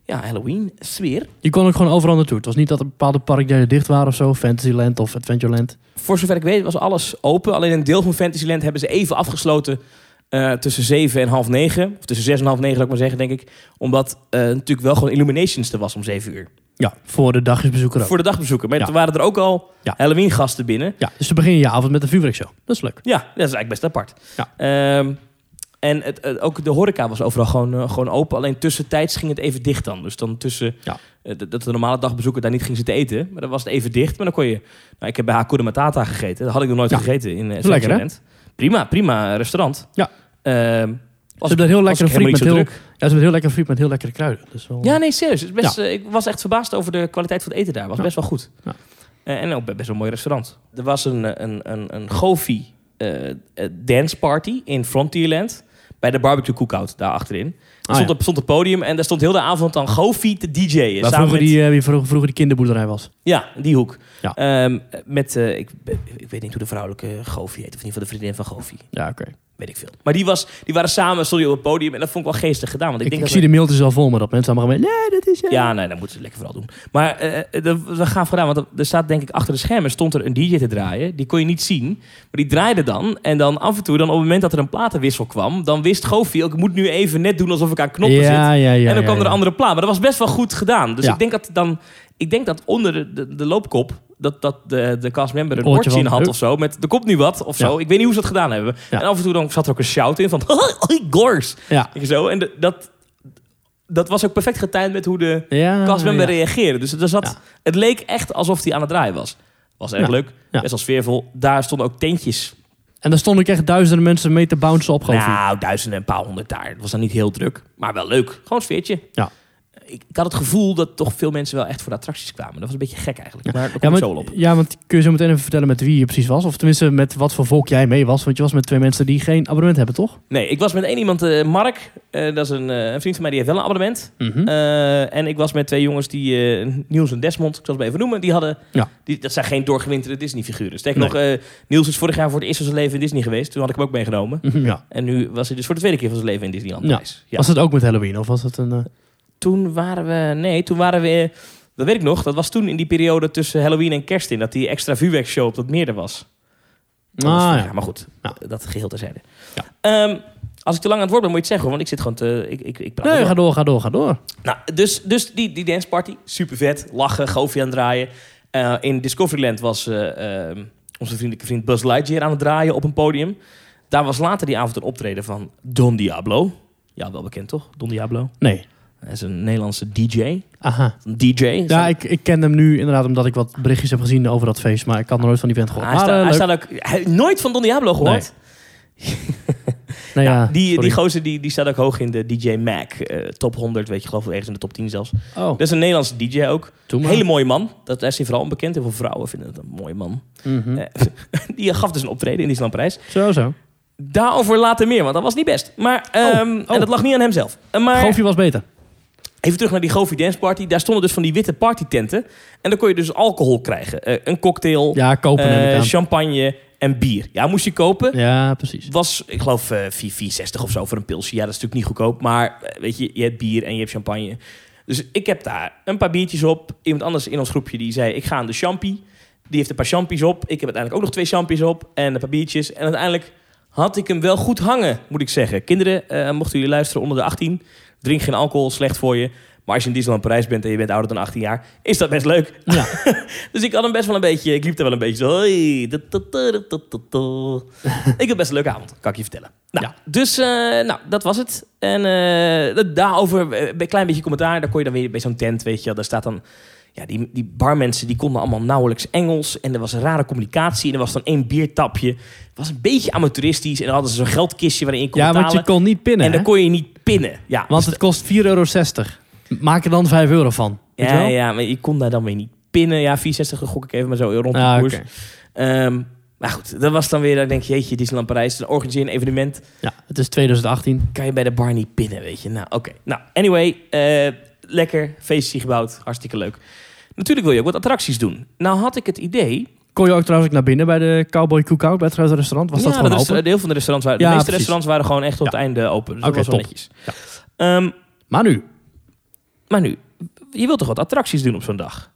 Speaker 2: ja, Halloween sfeer.
Speaker 1: Je kon ook gewoon overal naartoe. Het was niet dat er bepaalde parkdelen dicht waren of zo. Fantasyland of Adventureland.
Speaker 2: Voor zover ik weet was alles open. Alleen een deel van Fantasyland hebben ze even afgesloten eh, tussen 7 en half 9. Of tussen 6 en half 9, zou ik maar zeggen, denk ik. Omdat eh, natuurlijk wel gewoon Illuminations er was om 7 uur.
Speaker 1: Ja, voor de dagjesbezoeker ook.
Speaker 2: Voor de dagbezoeker. Maar
Speaker 1: Ja.
Speaker 2: toen waren er ook al
Speaker 1: Ja.
Speaker 2: Halloween gasten binnen.
Speaker 1: Ja, dus dan begin je je avond met een vuurwerkshow. Dat is leuk.
Speaker 2: Ja, dat is eigenlijk best apart.
Speaker 1: Ja.
Speaker 2: Ehm, en het, het- ook de horeca was overal gewoon, eh, gewoon open. Alleen tussentijds ging het even dicht dan. Dus dan tussen
Speaker 1: Ja.
Speaker 2: eh, dat de normale dagbezoeker daar niet ging zitten eten. Maar dan was het even dicht. Maar dan kon je... Nou, ik heb bij Hakuna Matata gegeten. Dat had ik nog nooit
Speaker 1: Ja.
Speaker 2: gegeten in uh,
Speaker 1: is lekker, hè?
Speaker 2: Prima, prima restaurant.
Speaker 1: Ja.
Speaker 2: Ehm,
Speaker 1: Ze hebben heel
Speaker 2: was
Speaker 1: lekkere friet met heel, ja, ze hebben heel lekker friet met heel lekkere kruiden. Dus wel...
Speaker 2: Ja, nee, serieus. Het is best, ik was echt verbaasd over de kwaliteit van het eten daar. was
Speaker 1: Ja.
Speaker 2: best wel goed.
Speaker 1: Ja.
Speaker 2: En ook best wel een mooi restaurant. Er was een, een, een, een Gofi eh, dance party in Frontierland. Bij de barbecue cookout daar achterin. Er
Speaker 1: Ah,
Speaker 2: stond,
Speaker 1: ja.
Speaker 2: op, stond een podium en daar stond heel de avond dan Gofi te DJ'en.
Speaker 1: Waar vroeger,
Speaker 2: met-
Speaker 1: die, vroeger, vroeger die kinderboerderij was.
Speaker 2: Ja, die hoek.
Speaker 1: Ja.
Speaker 2: Ehm, met, eh, ik, ik weet niet hoe de vrouwelijke Gofi heet. Of in ieder geval de vriendin van Gofi.
Speaker 1: Ja, oké.
Speaker 2: Weet ik veel. Maar die, was, die waren samen, je op het podium. En dat vond ik wel geestig gedaan. Want ik,
Speaker 1: Ik,
Speaker 2: denk
Speaker 1: ik
Speaker 2: dat
Speaker 1: zie de mailtjes al vol met dat mensen allemaal gaan nee, dat is... eh,
Speaker 2: Ja, nee, dat moeten ze lekker vooral doen. Maar eh, eh, dat was gaaf gedaan, want er staat denk ik achter de schermen stond er een DJ te draaien. Die kon je niet zien, maar die draaide dan. En dan af en toe, dan op het moment dat er een platenwissel kwam, dan wist Goofy ook, ik moet nu even net doen alsof ik aan knoppen zit.
Speaker 1: ja, ja, ja.
Speaker 2: en dan
Speaker 1: ja,
Speaker 2: kwam er
Speaker 1: ja.
Speaker 2: een andere plaat. Maar dat was best wel goed gedaan. Dus
Speaker 1: Ja.
Speaker 2: ik denk dat dan, ik denk dat onder de, de, de loopkop, dat, dat de, de castmember een
Speaker 1: Oortje
Speaker 2: in had of zo. Met er komt nu wat of zo.
Speaker 1: Ja.
Speaker 2: Ik weet niet hoe ze dat gedaan hebben.
Speaker 1: Ja.
Speaker 2: En af en toe dan zat er ook een shout in van, (laughs) gors.
Speaker 1: Ja.
Speaker 2: Je zo. En de- dat, dat was ook perfect getimed met hoe de
Speaker 1: Ja,
Speaker 2: castmember reageerde. Dus er zat, het leek echt alsof hij aan het draaien was. Was erg leuk. Best wel sfeervol. Daar stonden ook tentjes.
Speaker 1: En daar stonden ook echt duizenden mensen mee te bouncen op.
Speaker 2: Nou, duizenden en een paar honderd daar. Het was dan niet heel druk. Maar wel leuk. Gewoon een sfeertje.
Speaker 1: Ja.
Speaker 2: Ik, ik had het gevoel dat toch veel mensen wel echt voor de attracties kwamen. Dat was een beetje gek eigenlijk. Maar daar kom
Speaker 1: Ja, maar-
Speaker 2: zo op.
Speaker 1: ja, want kun je zo meteen even vertellen met wie je precies was? Of tenminste met wat voor volk jij mee was? Want je was met twee mensen die geen abonnement hebben, toch?
Speaker 2: Nee, ik was met één iemand, eh, Mark. eh, dat is een, eh, een vriend van mij, die heeft wel een abonnement.
Speaker 1: Mhm.
Speaker 2: Eh, en ik was met twee jongens die, eh, Niels en Desmond, ik zal het maar even noemen, die hadden,
Speaker 1: Ja.
Speaker 2: die, dat zijn geen doorgewinterde Disney-figuren. Sterker
Speaker 1: Nee.
Speaker 2: nog, eh, Niels is vorig jaar voor het eerst van zijn leven in Disney geweest. Toen had ik hem ook meegenomen.
Speaker 1: Mhm, ja.
Speaker 2: En nu was hij dus voor de tweede keer van zijn leven in Disneyland
Speaker 1: Ja. Was het ook met Halloween? Of was het een...
Speaker 2: Toen waren we, nee, toen waren we, dat weet ik nog, dat was toen in die periode tussen Halloween en kerst in, dat die extra vuurwerkshow op dat meer er was.
Speaker 1: Ah, ja.
Speaker 2: Maar goed,
Speaker 1: Ja.
Speaker 2: dat geheel terzijde.
Speaker 1: Ja.
Speaker 2: Ehm, als ik te lang aan het woord ben, moet je het zeggen, want ik zit gewoon te, ik, ik, ik praat
Speaker 1: Nee,
Speaker 2: door.
Speaker 1: ga door, ga door, ga door.
Speaker 2: Nou, dus, dus die, die danceparty, super vet. Lachen, goofje aan het draaien. Eh, in Discoveryland was eh, eh, onze vriendelijke vriend Buzz Lightyear aan het draaien op een podium. Daar was later die avond een optreden van Don Diablo. Ja, wel bekend toch? Don Diablo.
Speaker 1: Nee.
Speaker 2: Hij is een Nederlandse DJ.
Speaker 1: Aha.
Speaker 2: Een DJ.
Speaker 1: Ja, ik, ik ken hem nu inderdaad omdat ik wat berichtjes heb gezien over dat feest. Maar ik had nog nooit van die vent gehoord.
Speaker 2: hij,
Speaker 1: Maar,
Speaker 2: sta-
Speaker 1: eh,
Speaker 2: hij staat ook nooit van Don Diablo gehoord.
Speaker 1: Nou (laughs) ja,
Speaker 2: die,
Speaker 1: sorry.
Speaker 2: die gozer die, die staat ook hoog in de DJ Mac. eh, top 100, weet je, geloof ik, ergens in de top 10 zelfs.
Speaker 1: Oh,
Speaker 2: Dat is een Nederlandse DJ ook. Hele mooie man. Dat is hij vooral onbekend. Heel veel vrouwen vinden het een mooie man.
Speaker 1: Mhm.
Speaker 2: Eh, (laughs) die gaf dus een optreden in Disneyland Parijs.
Speaker 1: Zo, zo.
Speaker 2: Daarover later meer, want dat was niet best. Maar, ehm,
Speaker 1: oh.
Speaker 2: En dat lag niet aan hemzelf. Maar
Speaker 1: Goofje was beter.
Speaker 2: Even terug naar die Goofy Dance Party. Daar stonden dus van die witte partytenten. En dan kon je dus alcohol krijgen. Eh, een cocktail,
Speaker 1: Ja, kopen
Speaker 2: eh,
Speaker 1: aan.
Speaker 2: champagne en bier. Ja, moest je kopen.
Speaker 1: Ja, precies.
Speaker 2: Was, ik geloof, eh 4, 4,60 of zo voor een pilsje. Ja, dat is natuurlijk niet goedkoop. Maar eh, weet je, je hebt bier en je hebt champagne. Dus ik heb daar een paar biertjes op. Iemand anders in ons groepje die zei, ik ga aan de champie. Die heeft een paar champies op. Ik heb uiteindelijk ook nog twee champies op. En een paar biertjes. En uiteindelijk had ik hem wel goed hangen, moet ik zeggen. Kinderen, eh, mochten jullie luisteren onder de 18. Drink geen alcohol, slecht voor je. Maar als je in Disneyland Parijs bent en je bent ouder dan 18 jaar... is dat best leuk.
Speaker 1: Ja. (laughs)
Speaker 2: Dus ik had hem best wel een beetje... Ik liep er wel een beetje zo... Hoi, da, da, da, (laughs) ik had best een leuke avond, kan ik je vertellen. Nou,
Speaker 1: Ja.
Speaker 2: Dus eh, nou, dat was het. En eh, daarover eh, een klein beetje commentaar. Daar kon je dan weer bij zo'n tent, weet je wel. Daar staat dan... Ja, die, die barmensen die konden allemaal nauwelijks Engels. En er was een rare communicatie. En er was dan één biertapje. Het was een beetje amateuristisch. En dan hadden ze zo'n geldkistje waarin je kon
Speaker 1: Ja, want je
Speaker 2: betalen.
Speaker 1: kon niet pinnen,
Speaker 2: En dan
Speaker 1: hè?
Speaker 2: kon je niet pinnen. Ja,
Speaker 1: Want
Speaker 2: dus
Speaker 1: het kost 4,60 euro. Maak er dan 5 euro van. Je
Speaker 2: Ja, ja, maar je kon daar dan weer niet pinnen. Ja, 64 gok ik even maar zo rond de
Speaker 1: Ah,
Speaker 2: koers. Ehm, maar goed, dat was dan weer, dan denk je, jeetje, Disneyland Parijs, dan organiseer je een evenement.
Speaker 1: Ja, het is 2018.
Speaker 2: Kan je bij de bar niet pinnen, weet je. Nou, oké. Nou, anyway, eh, lekker, feestje gebouwd, hartstikke leuk. Natuurlijk wil je ook wat attracties doen. Nou had ik het idee...
Speaker 1: Kon je ook trouwens ook naar binnen bij de Cowboy Cookout, bij het grote restaurant? Was
Speaker 2: ja,
Speaker 1: dat gewoon open?
Speaker 2: resta- deel van de restaurants waren...
Speaker 1: Ja,
Speaker 2: de meeste
Speaker 1: precies.
Speaker 2: restaurants waren gewoon echt tot
Speaker 1: Ja.
Speaker 2: het einde open. Dus
Speaker 1: Oké,
Speaker 2: dat
Speaker 1: top.
Speaker 2: netjes. Ehm,
Speaker 1: Maar nu,
Speaker 2: Maar nu, je wilt toch wat attracties doen op zo'n dag?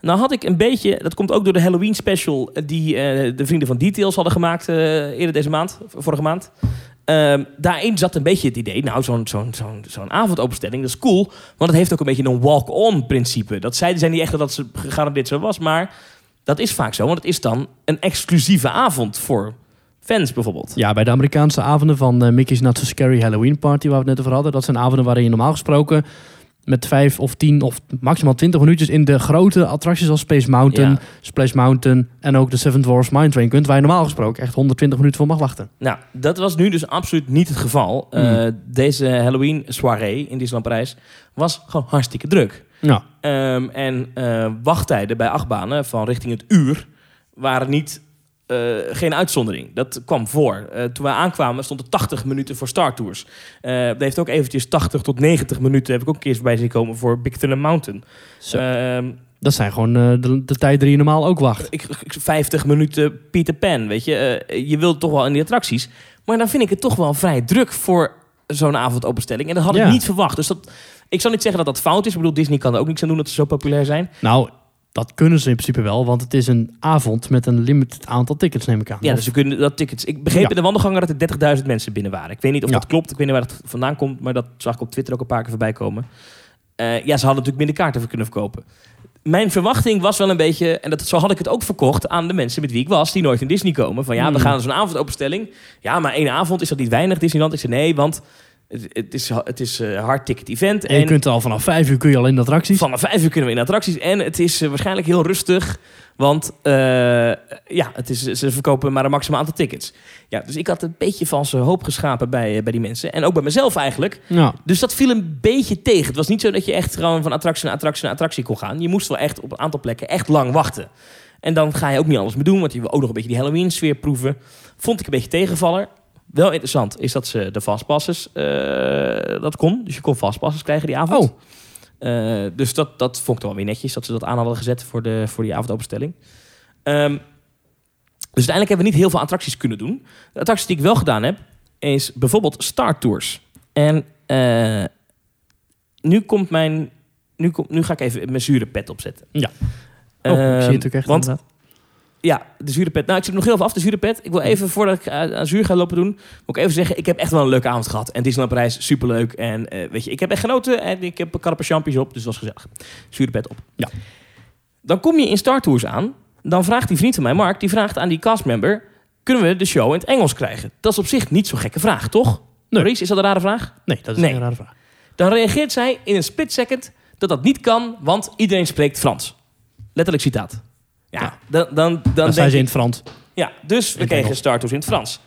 Speaker 2: Nou had ik een beetje, dat komt ook door de Halloween special eh, die eh, de vrienden van Details hadden gemaakt eh, eerder deze maand, vorige maand. Ehm, daarin zat een beetje het idee, nou zo'n zo'n zo'n avondopenstelling, dat is cool, want het heeft ook een beetje een walk-on principe. Dat zeiden zij niet echt dat ze gegarandeerd zo was, maar dat is vaak zo, want het is dan een exclusieve avond voor fans bijvoorbeeld.
Speaker 1: ja, bij de Amerikaanse avonden van eh, Mickey's Not So Scary Halloween Party, waar we het net over hadden, dat zijn avonden waarin je normaal gesproken met vijf of tien of maximaal twintig minuutjes in de grote attracties als Space Mountain,
Speaker 2: Ja.
Speaker 1: Splash Mountain en ook de Seven Dwarfs Mine Train kunt, waar je normaal gesproken echt 120 minuten voor mag wachten.
Speaker 2: Nou, dat was nu dus absoluut niet het geval. Eh,
Speaker 1: Hmm.
Speaker 2: deze Halloween soirée in Disneyland Parijs was gewoon hartstikke druk.
Speaker 1: Ja,
Speaker 2: Ehm, en eh, wachttijden bij achtbanen van richting het uur waren niet, eh, geen uitzondering. Dat kwam voor. Eh, toen wij aankwamen stond er 80 minuten voor Star Tours. Eh dat heeft ook eventjes 80 tot 90 minuten heb ik ook een keer voorbij zien komen voor Big Thunder Mountain.
Speaker 1: Zo.
Speaker 2: Ehm,
Speaker 1: dat zijn gewoon de, de tijden die je normaal ook wacht.
Speaker 2: ik, ik- 50 minuten Peter Pan, weet je. Je wilt toch wel in die attracties. Maar dan vind ik het toch wel vrij druk voor zo'n avondopenstelling. En dat had
Speaker 1: Ja.
Speaker 2: ik niet verwacht. Dus dat, ik zal niet zeggen dat dat fout is. Ik bedoel, Disney kan er ook niks aan doen dat ze zo populair zijn.
Speaker 1: Nou, dat kunnen ze in principe wel, want het is een avond met een limited aantal tickets, neem ik aan.
Speaker 2: Ja,
Speaker 1: Of-
Speaker 2: dus ze kunnen dat tickets. Ik begreep
Speaker 1: Ja.
Speaker 2: in de wandelganger dat er 30.000 mensen binnen waren. Ik weet niet of
Speaker 1: Ja.
Speaker 2: dat klopt. Ik weet niet waar dat vandaan komt. Maar dat zag ik op Twitter ook een paar keer voorbij komen. Eh, ja, ze hadden natuurlijk minder kaarten voor kunnen verkopen. Mijn verwachting was wel een beetje, en dat, zo had ik het ook verkocht aan de mensen met wie ik was, die nooit in Disney komen. Van ja, we
Speaker 1: Hmm.
Speaker 2: gaan zo'n avondopenstelling. Ja, maar één avond is dat niet weinig Disneyland. Ik zei nee, want Het, het is, het is een hard ticket event.
Speaker 1: En je kunt al vanaf vijf uur kun je al in de attracties.
Speaker 2: Vanaf vijf uur kunnen we in attracties. En het is eh, waarschijnlijk heel rustig. Want eh, ja, het is, ze verkopen maar een maximaal aantal tickets. Ja, dus ik had een beetje van zijn hoop geschapen bij, eh, bij die mensen. En ook bij mezelf eigenlijk.
Speaker 1: Ja.
Speaker 2: Dus dat viel een beetje tegen. Het was niet zo dat je echt gewoon van attractie naar attractie naar attractie kon gaan. Je moest wel echt op een aantal plekken echt lang wachten. En dan ga je ook niet alles meer doen. Want je wil ook nog een beetje die Halloween sfeer proeven. Vond ik een beetje tegenvaller. Wel interessant is dat ze de fastpasses, eh dat kon. Dus je kon fastpasses krijgen die avond.
Speaker 1: Oh.
Speaker 2: Eh, dus dat, dat vond ik toch wel weer netjes dat ze dat aan hadden gezet voor, de, voor die avondopenstelling. Ehm, dus uiteindelijk hebben we niet heel veel attracties kunnen doen. De attracties die ik wel gedaan heb, is bijvoorbeeld Star Tours. En eh, nu komt mijn. Nu, nu ga ik even mijn zure pet opzetten.
Speaker 1: Ja. Oh, ik zie
Speaker 2: Ehm,
Speaker 1: het ook echt
Speaker 2: Want
Speaker 1: inderdaad.
Speaker 2: Ja, de zure pet. Nou, ik zit nog heel veel af, de zure pet. Ik wil even, voordat ik aan aan zuur ga lopen doen, moet ik even zeggen, ik heb echt wel een leuke avond gehad. En Disneyland Parijs, superleuk. En eh, weet je, ik heb echt genoten en ik heb karper champions op, dus dat was gezellig. Zure pet op.
Speaker 1: Ja.
Speaker 2: Dan kom je in Star Tours aan, dan vraagt die vriend van mij, Mark, die vraagt aan die castmember, kunnen we de show in het Engels krijgen? Dat is op zich niet zo'n gekke vraag, toch?
Speaker 1: Nee.
Speaker 2: Maurice, is dat een rare vraag?
Speaker 1: Nee, dat is
Speaker 2: nee.
Speaker 1: een rare vraag.
Speaker 2: Dan reageert zij in een split second dat dat niet kan, want iedereen spreekt Frans. Letterlijk citaat. Ja,
Speaker 1: Ja.
Speaker 2: dan, dan, dan,
Speaker 1: zijn ze in het Frans.
Speaker 2: ja, dus we kregen. Star Tours in het Frans.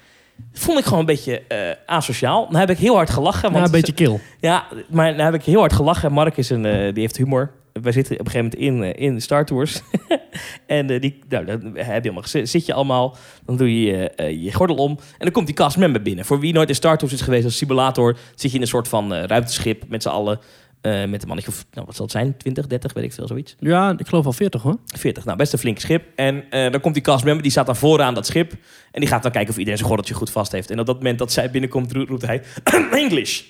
Speaker 2: Vond ik gewoon een beetje eh, asociaal. Dan heb ik heel hard gelachen.
Speaker 1: Ja,
Speaker 2: Want
Speaker 1: een beetje kil.
Speaker 2: ja, maar dan heb ik heel hard gelachen. Mark is een, eh, die heeft humor. Wij zitten op een gegeven moment in, eh, in de Star Tours. (laughs) en die, nou, dan heb je gezet- zit je allemaal. Dan doe je je gordel om. En dan komt die castmember binnen. Voor wie nooit in Star Tours is geweest als simulator... zit je in een soort van ruimteschip met z'n allen. Eh, met een mannetje nou, wat zal het zijn? 20, 30, weet ik veel, zoiets.
Speaker 1: Ja, ik geloof al 40 hoor.
Speaker 2: 40. Nou, best een flink schip. En eh, dan komt die castmember, die staat dan vooraan dat schip. En die gaat dan kijken of iedereen zijn gordeltje goed vast heeft. En op dat moment dat zij binnenkomt, ro- roept hij... (clears throat) English.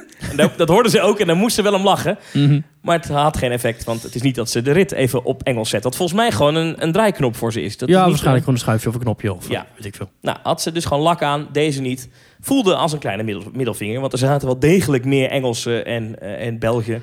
Speaker 2: (laughs) en dat, dat hoorden ze ook en dan moesten ze wel om lachen. Maar het had geen effect, want het is niet dat ze de rit even op Engels zet. Wat volgens mij gewoon een, een draaiknop voor ze is. Dat is
Speaker 1: ja,
Speaker 2: niet
Speaker 1: waarschijnlijk gewoon een schuifje of een knopje of
Speaker 2: Ja.
Speaker 1: ja. weet ik veel.
Speaker 2: Nou, had ze dus gewoon lak aan, deze niet. Voelde als een kleine middel, middelvinger, want er zaten wel degelijk meer Engelsen en, eh, en Belgen.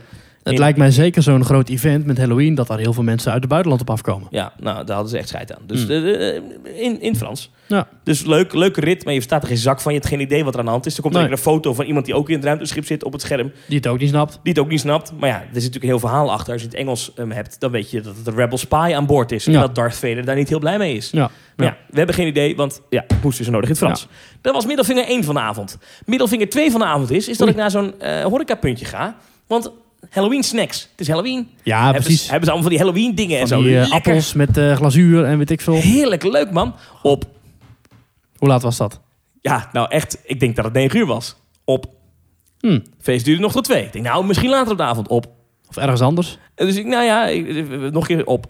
Speaker 1: Het lijkt mij zeker zo'n groot event met Halloween... dat daar heel veel mensen uit het buitenland op afkomen.
Speaker 2: Ja, nou, daar hadden ze echt scheid aan. Dus
Speaker 1: Hmm.
Speaker 2: eh, eh, in, in Frans.
Speaker 1: Ja.
Speaker 2: Dus leuk, leuke rit, maar je verstaat er geen zak van. Je hebt geen idee wat er aan de hand is. Er komt
Speaker 1: Nee.
Speaker 2: een foto van iemand die ook in het ruimteschip zit op het scherm.
Speaker 1: Die het ook niet snapt.
Speaker 2: Die het ook niet snapt. Maar ja, er zit natuurlijk een heel verhaal achter. Als je het Engels ehm, hebt, dan weet je dat het een Rebel Spy aan boord is. En dat Darth Vader daar niet heel blij mee is.
Speaker 1: Ja.
Speaker 2: Maar ja, we hebben geen idee, want ja, het moest dus nodig in het Frans. Dat was middelvinger 1 van de avond. Middelvinger 2 van de avond is, is dat
Speaker 1: Oei.
Speaker 2: ik naar zo'n eh horecapuntje ga. Want Halloween snacks. Het is Halloween.
Speaker 1: Ja,
Speaker 2: hebben,
Speaker 1: precies.
Speaker 2: Ze, hebben ze allemaal van die Halloween dingen en
Speaker 1: Van
Speaker 2: zo.
Speaker 1: die eh,
Speaker 2: Lekker.
Speaker 1: appels met eh, glazuur en weet ik veel.
Speaker 2: Heerlijk leuk, man. Op,
Speaker 1: Hoe laat was dat?
Speaker 2: ja, nou echt, ik denk dat het 9 uur was. Op,
Speaker 1: Hm.
Speaker 2: feest duurde nog tot 2. Ik denk, nou, misschien later op de avond. Op.
Speaker 1: Of ergens anders?
Speaker 2: En dus ik, nou ja, ik- eh, nog een keer op.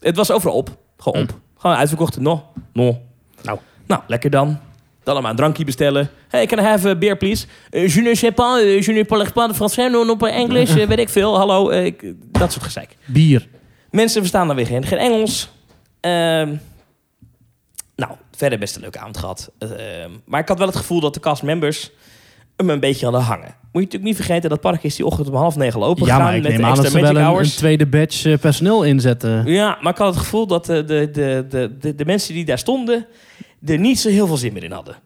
Speaker 2: Het was overal op. Gewoon op. Gewoon uitverkocht. No, no.
Speaker 1: Nou.
Speaker 2: Nou, lekker dan. Dan allemaal een drankje bestellen. Hey, can I have a beer, please? Eh, je ne sais pas, eh, je ne parle pas de français, non, non, Engels, (laughs) eh, weet ik veel. Hallo, ik- dat soort gezeik.
Speaker 1: Bier.
Speaker 2: Mensen verstaan dan weer geen, geen Engels. Ehm, nou, verder best een leuke avond gehad. Ehm, maar ik had wel het gevoel dat de castmembers hem een beetje hadden hangen. Moet je natuurlijk niet vergeten, dat park is die ochtend om half negen lopen
Speaker 1: Ja, maar ik
Speaker 2: met
Speaker 1: neem
Speaker 2: de
Speaker 1: aan dat
Speaker 2: extra
Speaker 1: ze wel een, tweede batch eh, personeel inzetten.
Speaker 2: Ja, maar ik had het gevoel dat de, de, de, de, de mensen die daar stonden... er niet zo heel veel zin meer in hadden.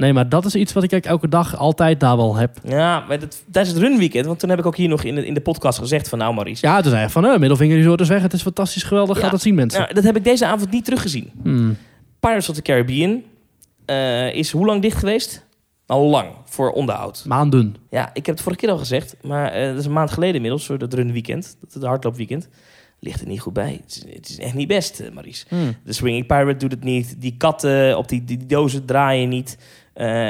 Speaker 1: Nee, maar dat is iets wat ik eigenlijk elke dag altijd daar wel heb.
Speaker 2: Ja, maar dat, tijdens het runweekend... want toen heb ik ook hier nog in de, in de podcast gezegd van... nou Maurice,
Speaker 1: Ja, toen zei hij van, eh, middelvinger resort is weg. Het is fantastisch geweldig.
Speaker 2: Ja.
Speaker 1: Gaat het zien, mensen.
Speaker 2: nou, dat heb ik deze avond niet teruggezien.
Speaker 1: Hmm.
Speaker 2: Pirates of the Caribbean eh, is hoe lang dicht geweest? Al lang, voor onderhoud.
Speaker 1: Maanden.
Speaker 2: Ja, ik heb het vorige keer al gezegd... maar eh, dat is een maand geleden inmiddels, voor dat runweekend... dat het hardloopweekend... ligt er niet goed bij. Het is, het is echt niet best, eh, Maurice.
Speaker 1: Hmm.
Speaker 2: De Swinging Pirate doet het niet. Die katten op die, die dozen draaien niet. Eh,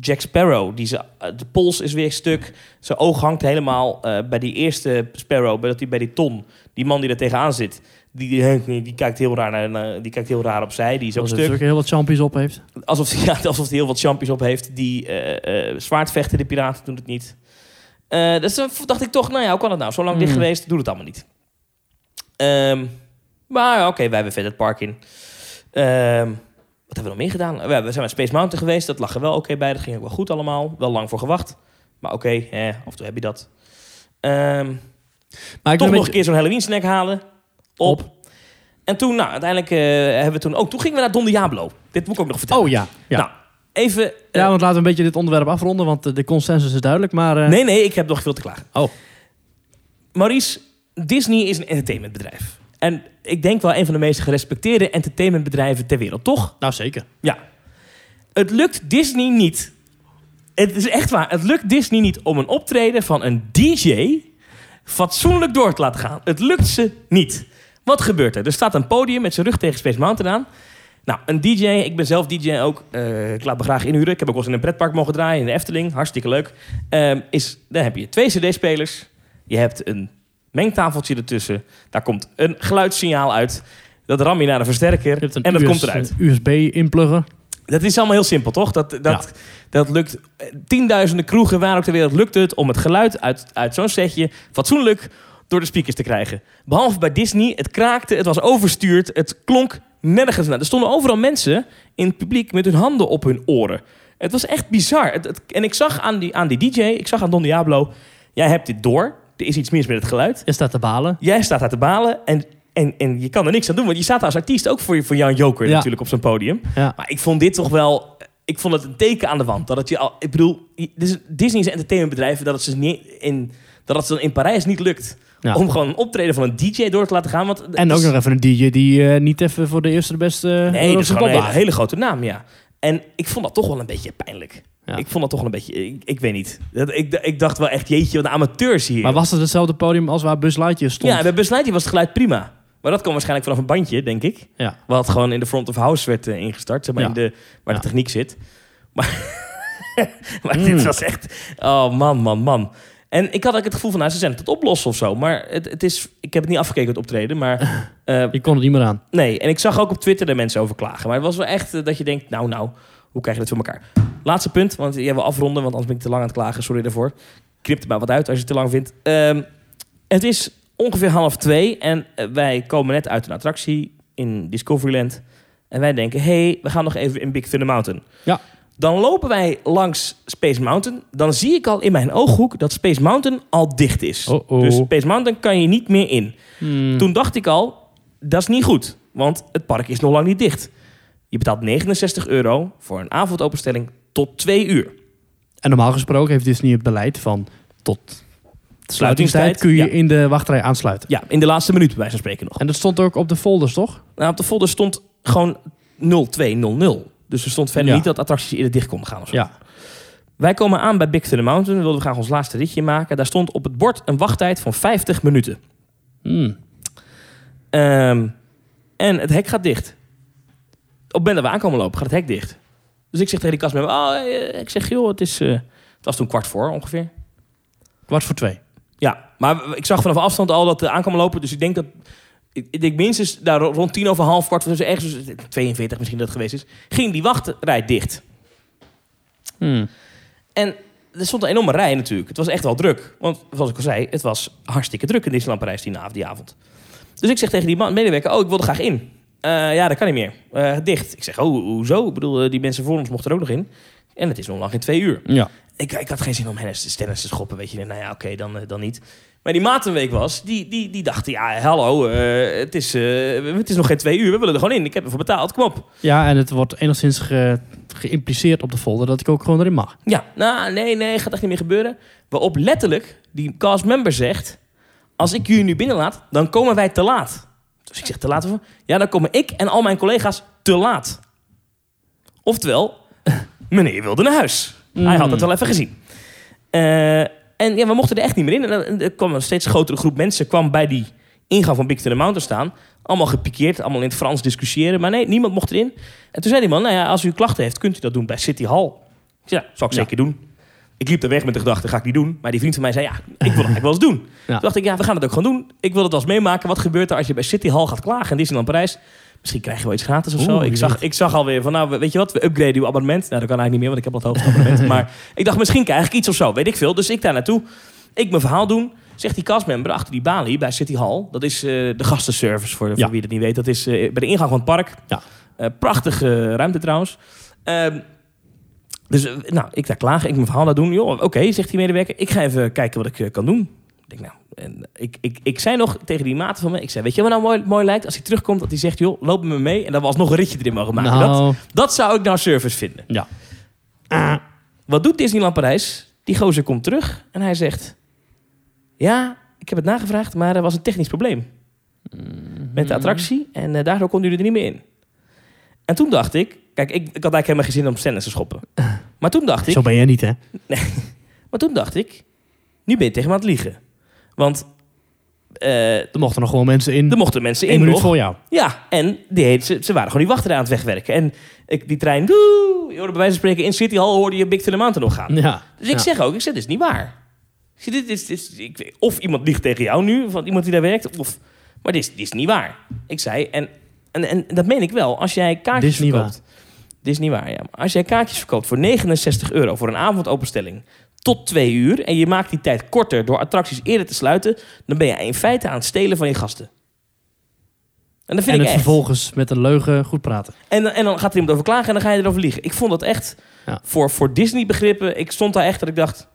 Speaker 2: Jack Sparrow, die ze, eh, de pols is weer stuk. Zijn oog hangt helemaal bij die eerste Sparrow, bij, dat die, bij die ton. Die man die er tegenaan zit, die, die, (laughs) die kijkt, heel raar naar, die kijkt heel raar opzij. Die is ook
Speaker 1: Als hij
Speaker 2: stuk.
Speaker 1: heel wat champions op heeft.
Speaker 2: Alsof hij (laughs) ja, alsof hij heel wat champions op heeft. Die eh, zwaardvechten, de piraten doen het niet. Dus dacht ik toch, nou ja, hoe kan het nou? Zo lang dicht
Speaker 1: Hmm.
Speaker 2: geweest, doe het allemaal niet. Ehm, maar oké, wij hebben verder het park in. Ehm, wat hebben we nog meer gedaan? We zijn met Space Mountain geweest, dat lag er wel oké bij. Dat ging ook wel goed allemaal. Wel lang voor gewacht. Maar oké, eh, af en toe heb je dat. Ehm,
Speaker 1: Maar ik
Speaker 2: toch nog
Speaker 1: een
Speaker 2: keer zo'n Halloween snack halen. Op. En toen, nou, uiteindelijk eh, hebben we toen ook... Toen gingen we naar Don Diablo. Dit moet ik ook nog vertellen.
Speaker 1: Oh ja. ja.
Speaker 2: Nou, even... eh,
Speaker 1: Ja, want laten we een beetje dit onderwerp afronden, want eh, de consensus is duidelijk. Maar
Speaker 2: Nee, nee, ik heb nog veel te klagen.
Speaker 1: Oh.
Speaker 2: Maurice, Disney is een entertainmentbedrijf. En ik denk wel een van de meest gerespecteerde entertainmentbedrijven ter wereld, toch?
Speaker 1: nou zeker.
Speaker 2: Ja. Het lukt Disney niet. Het is echt waar. Het lukt Disney niet om een optreden van een DJ fatsoenlijk door te laten gaan. Het lukt ze niet. Wat gebeurt er? Er staat een podium met zijn rug tegen Space Mountain aan. Nou, een DJ, ik ben zelf DJ ook. eh, ik laat me graag inhuren. Ik heb ook wel eens in een pretpark mogen draaien in de Efteling. Hartstikke leuk. Ehm, is, dan heb je twee CD-spelers. Je hebt een mengtafeltje ertussen. Daar komt een geluidssignaal uit. Dat ram je naar een versterker en dat
Speaker 1: US
Speaker 2: komt eruit.
Speaker 1: USB-inplugger.
Speaker 2: Dat is allemaal heel simpel, toch? Dat, dat, dat lukt. eh, Tienduizenden kroegen waar ook ter wereld lukt het om het geluid uit, uit zo'n setje fatsoenlijk door de speakers te krijgen. Behalve bij Disney, het kraakte, het was overstuurd, het klonk nergens naar. Er stonden overal mensen in het publiek met hun handen op hun oren. Het was echt bizar. Het, het- en ik zag aan die, aan die DJ, ik zag aan Don Diablo, jij hebt dit door. Er is iets mis met het geluid.
Speaker 1: Je staat te balen.
Speaker 2: Jij staat daar te balen en, en, en je kan er niks aan doen. Want je staat als artiest ook voor, voor Jan Joker
Speaker 1: Ja.
Speaker 2: natuurlijk op zo'n podium.
Speaker 1: Ja.
Speaker 2: Maar ik vond dit toch wel... Ik vond het een teken aan de wand. Dat het je al... Ik bedoel, Disney is een entertainmentbedrijf... dat het, ze niet in, dat het ze in Parijs niet lukt...
Speaker 1: Ja.
Speaker 2: om gewoon een optreden van een DJ door te laten gaan. Want
Speaker 1: En ook nog even een DJ die eh, niet even voor de eerste de beste
Speaker 2: Nee, dat is gewoon een hele grote naam, ja. En ik vond dat toch wel een beetje pijnlijk.
Speaker 1: Ja.
Speaker 2: Ik vond dat toch wel een beetje... Ik, ik weet niet. Dat, ik, ik dacht wel echt, jeetje, wat amateurs hier.
Speaker 1: Maar was het hetzelfde podium als waar Buzz Lightyear stond?
Speaker 2: Ja, bij Buzz Lightyear was het geluid prima. Maar dat kwam waarschijnlijk vanaf een bandje, denk ik.
Speaker 1: Ja.
Speaker 2: Wat gewoon in de front of house werd eh, ingestart. Zeg maar
Speaker 1: Ja.
Speaker 2: in de, waar
Speaker 1: Ja.
Speaker 2: de techniek zit. Maar, (laughs) maar
Speaker 1: Mm.
Speaker 2: dit was echt... Oh, man, man, man. En ik had ook het gevoel van, nou, ze zijn het het oplossen of zo. Maar het, het is... Ik heb het niet afgekeken, het optreden. Maar (laughs) eh,
Speaker 1: Je kon er niet meer aan.
Speaker 2: nee. En ik zag ook op Twitter er mensen over klagen. Maar het was wel echt eh, dat je denkt, nou, nou, hoe krijg je dat voor elkaar? Laatste punt, want jij wil afronden, want anders ben ik te lang aan het klagen. Sorry daarvoor. Knip er maar wat uit als je het te lang vindt. Ehm, het is ongeveer half twee en eh, wij komen net uit een attractie in Discoveryland. En wij denken, hé, hey, we gaan nog even in Big Thunder Mountain.
Speaker 1: Ja.
Speaker 2: Dan lopen wij langs Space Mountain. Dan zie ik al in mijn ooghoek dat Space Mountain al dicht is. Dus Space Mountain kan je niet meer in.
Speaker 1: Hmm.
Speaker 2: Toen dacht ik al, dat is niet goed. Want het park is nog lang niet dicht. Je betaalt 69 euro voor een avondopenstelling tot twee uur.
Speaker 1: En normaal gesproken heeft Disney het beleid van tot sluitingstijd kun je
Speaker 2: ja.
Speaker 1: in de wachtrij aansluiten.
Speaker 2: Ja, in de laatste minuut bij wijze van spreken nog.
Speaker 1: En dat stond ook op de folders, toch?
Speaker 2: Nou, op de folder stond gewoon 0200. Dus er stond verder
Speaker 1: Ja.
Speaker 2: niet dat attracties eerder dicht konden gaan of zo.
Speaker 1: Ja.
Speaker 2: Wij komen aan bij Big Thunder Mountain. We wilden graag ons laatste ritje maken. Daar stond op het bord een wachttijd van 50 minuten.
Speaker 1: Hmm.
Speaker 2: Ehm, en het hek gaat dicht. Op het moment dat we aankomen lopen, gaat het hek dicht. Dus ik zeg tegen die kastmember... Oh, eh, ik zeg, joh, het is... eh, het was toen kwart voor ongeveer.
Speaker 1: Kwart voor twee.
Speaker 2: Ja, maar ik zag vanaf afstand al dat we aankomen lopen. Dus ik denk dat... Ik, denk minstens daar rond tien over half kwart... Dus ergens 42 misschien dat het geweest is... Ging die wachtrij dicht.
Speaker 1: Hmm.
Speaker 2: En er stond een enorme rij natuurlijk. Het was echt wel druk. Want zoals ik al zei, het was hartstikke druk in Disneyland Parijs die, av- die avond. Dus ik zeg tegen die man, medewerker, oh, ik wil er graag in. Eh, ja, dat kan niet meer. Eh, dicht. Ik zeg, oh, hoezo? Ik bedoel, eh, die mensen voor ons mochten er ook nog in. En het is nog lang in twee uur.
Speaker 1: Ja.
Speaker 2: Ik, ik had geen zin om hen eens te te schoppen, weet je. Nou ja, oké, dan, dan niet. Maar die matenweek was, die, die, die dachten, ja, hallo, het, is, het is nog geen twee uur. We willen er gewoon in. Ik heb ervoor betaald, kom op.
Speaker 1: ja, en het wordt enigszins ge, geïmpliceerd op de folder dat ik ook gewoon erin mag.
Speaker 2: Ja, nou, nee, nee, gaat echt niet meer gebeuren. Waarop letterlijk die castmember zegt... als ik jullie nu binnenlaat, dan komen wij te laat. Dus ik zeg te laat? voor- Ja, dan komen ik en al mijn collega's te laat. Oftewel, (laughs) meneer wilde naar huis. Hij had het wel even gezien. Eh, en ja, we mochten er echt niet meer in. En er- er kwam een steeds grotere groep mensen... kwam bij die ingang van Big Thunder Mountain staan. Allemaal gepikeerd, allemaal in het Frans discussiëren. Maar nee, niemand mocht erin. En toen zei die man, nou ja, als u klachten heeft... kunt u dat doen bij City Hall. Ik zei, ja, zal ik
Speaker 1: Ja.
Speaker 2: zeker doen. Ik liep er weg met de gedachte, ga ik niet doen. Maar die vriend van mij zei, ja, ik wil het eigenlijk wel eens doen. (laughs) Toen dacht ik, ja, we gaan het ook gewoon doen. Ik wil het wel eens meemaken. Wat gebeurt er als je bij City Hall gaat klagen in Disneyland Parijs? Misschien krijg je wel iets gratis of zo.
Speaker 1: Oeh,
Speaker 2: Ik zag, ik zag alweer van, nou, weet je wat, we upgraden uw abonnement. Nou, dat kan eigenlijk niet meer, want ik heb al het hoogste abonnement. (laughs) maar ik dacht, misschien krijg ik iets of zo, weet ik veel. Dus ik daar naartoe. Ik mijn verhaal doen. Zegt die castmember achter die balie bij City Hall. Dat is eh, de gastenservice, voor, voor
Speaker 1: Ja.
Speaker 2: wie het niet weet. Dat is eh, bij de ingang van het park.
Speaker 1: Ja.
Speaker 2: Eh, prachtige ruimte trouwens. Dus eh, nou, ik daar klagen, ik mijn verhaal daar doen. Joh, oké, zegt die medewerker. Ik ga even kijken wat ik eh, kan doen. Ik denk, nou, en ik, ik, ik zei nog tegen die maat van me, ik zei, weet je wat nou mooi, mooi lijkt? Als hij terugkomt, dat hij zegt, joh, loop me mee. En dan was nog een ritje erin mogen maken. Dat,
Speaker 1: Nou,
Speaker 2: dat zou ik nou service vinden.
Speaker 1: ja. Ah.
Speaker 2: Wat doet Disneyland Parijs? Die gozer komt terug en hij zegt... Ja, ik heb het nagevraagd, maar er was een technisch probleem met de attractie. En eh, daardoor konden jullie er niet meer in. En toen dacht ik... Kijk, ik, ik had eigenlijk helemaal geen zin om stennis te schoppen. Maar toen dacht ik...
Speaker 1: Zo ben jij niet, hè?
Speaker 2: Maar toen dacht ik... Nu ben je tegen me aan het liegen. Want eh,
Speaker 1: Er mochten nog gewoon mensen in.
Speaker 2: er mochten mensen in
Speaker 1: minuut
Speaker 2: nog.
Speaker 1: voor jou.
Speaker 2: Ja, en die heet, ze, ze waren gewoon die wachtrij aan het wegwerken. En ik, die trein... Doe, je hoorde bij wijze van spreken in City Hall hoorde je Big Thunder Mountain nog gaan.
Speaker 1: Ja.
Speaker 2: Dus ik
Speaker 1: Ja.
Speaker 2: zeg ook, ik zeg, dit is niet waar. Ik zeg, dit is, dit is, ik, of iemand liegt tegen jou nu, van iemand die daar werkt, of... Maar dit is, dit is niet waar. Ik zei, en, en, en dat meen ik wel. Als jij kaartjes
Speaker 1: Dit
Speaker 2: verkoopt... Dit is niet waar, ja. Maar als jij kaartjes verkoopt voor 69 euro voor een avondopenstelling tot twee uur... en je maakt die tijd korter door attracties eerder te sluiten... dan ben je in feite aan het stelen van je gasten. En dat vind
Speaker 1: En
Speaker 2: ik
Speaker 1: het
Speaker 2: echt.
Speaker 1: vervolgens met een leugen goed praten.
Speaker 2: En, dan- en dan gaat er iemand over klagen en dan ga je erover liegen. Ik vond dat echt,
Speaker 1: Ja.
Speaker 2: voor, voor Disney-begrippen... Ik stond daar echt dat ik dacht...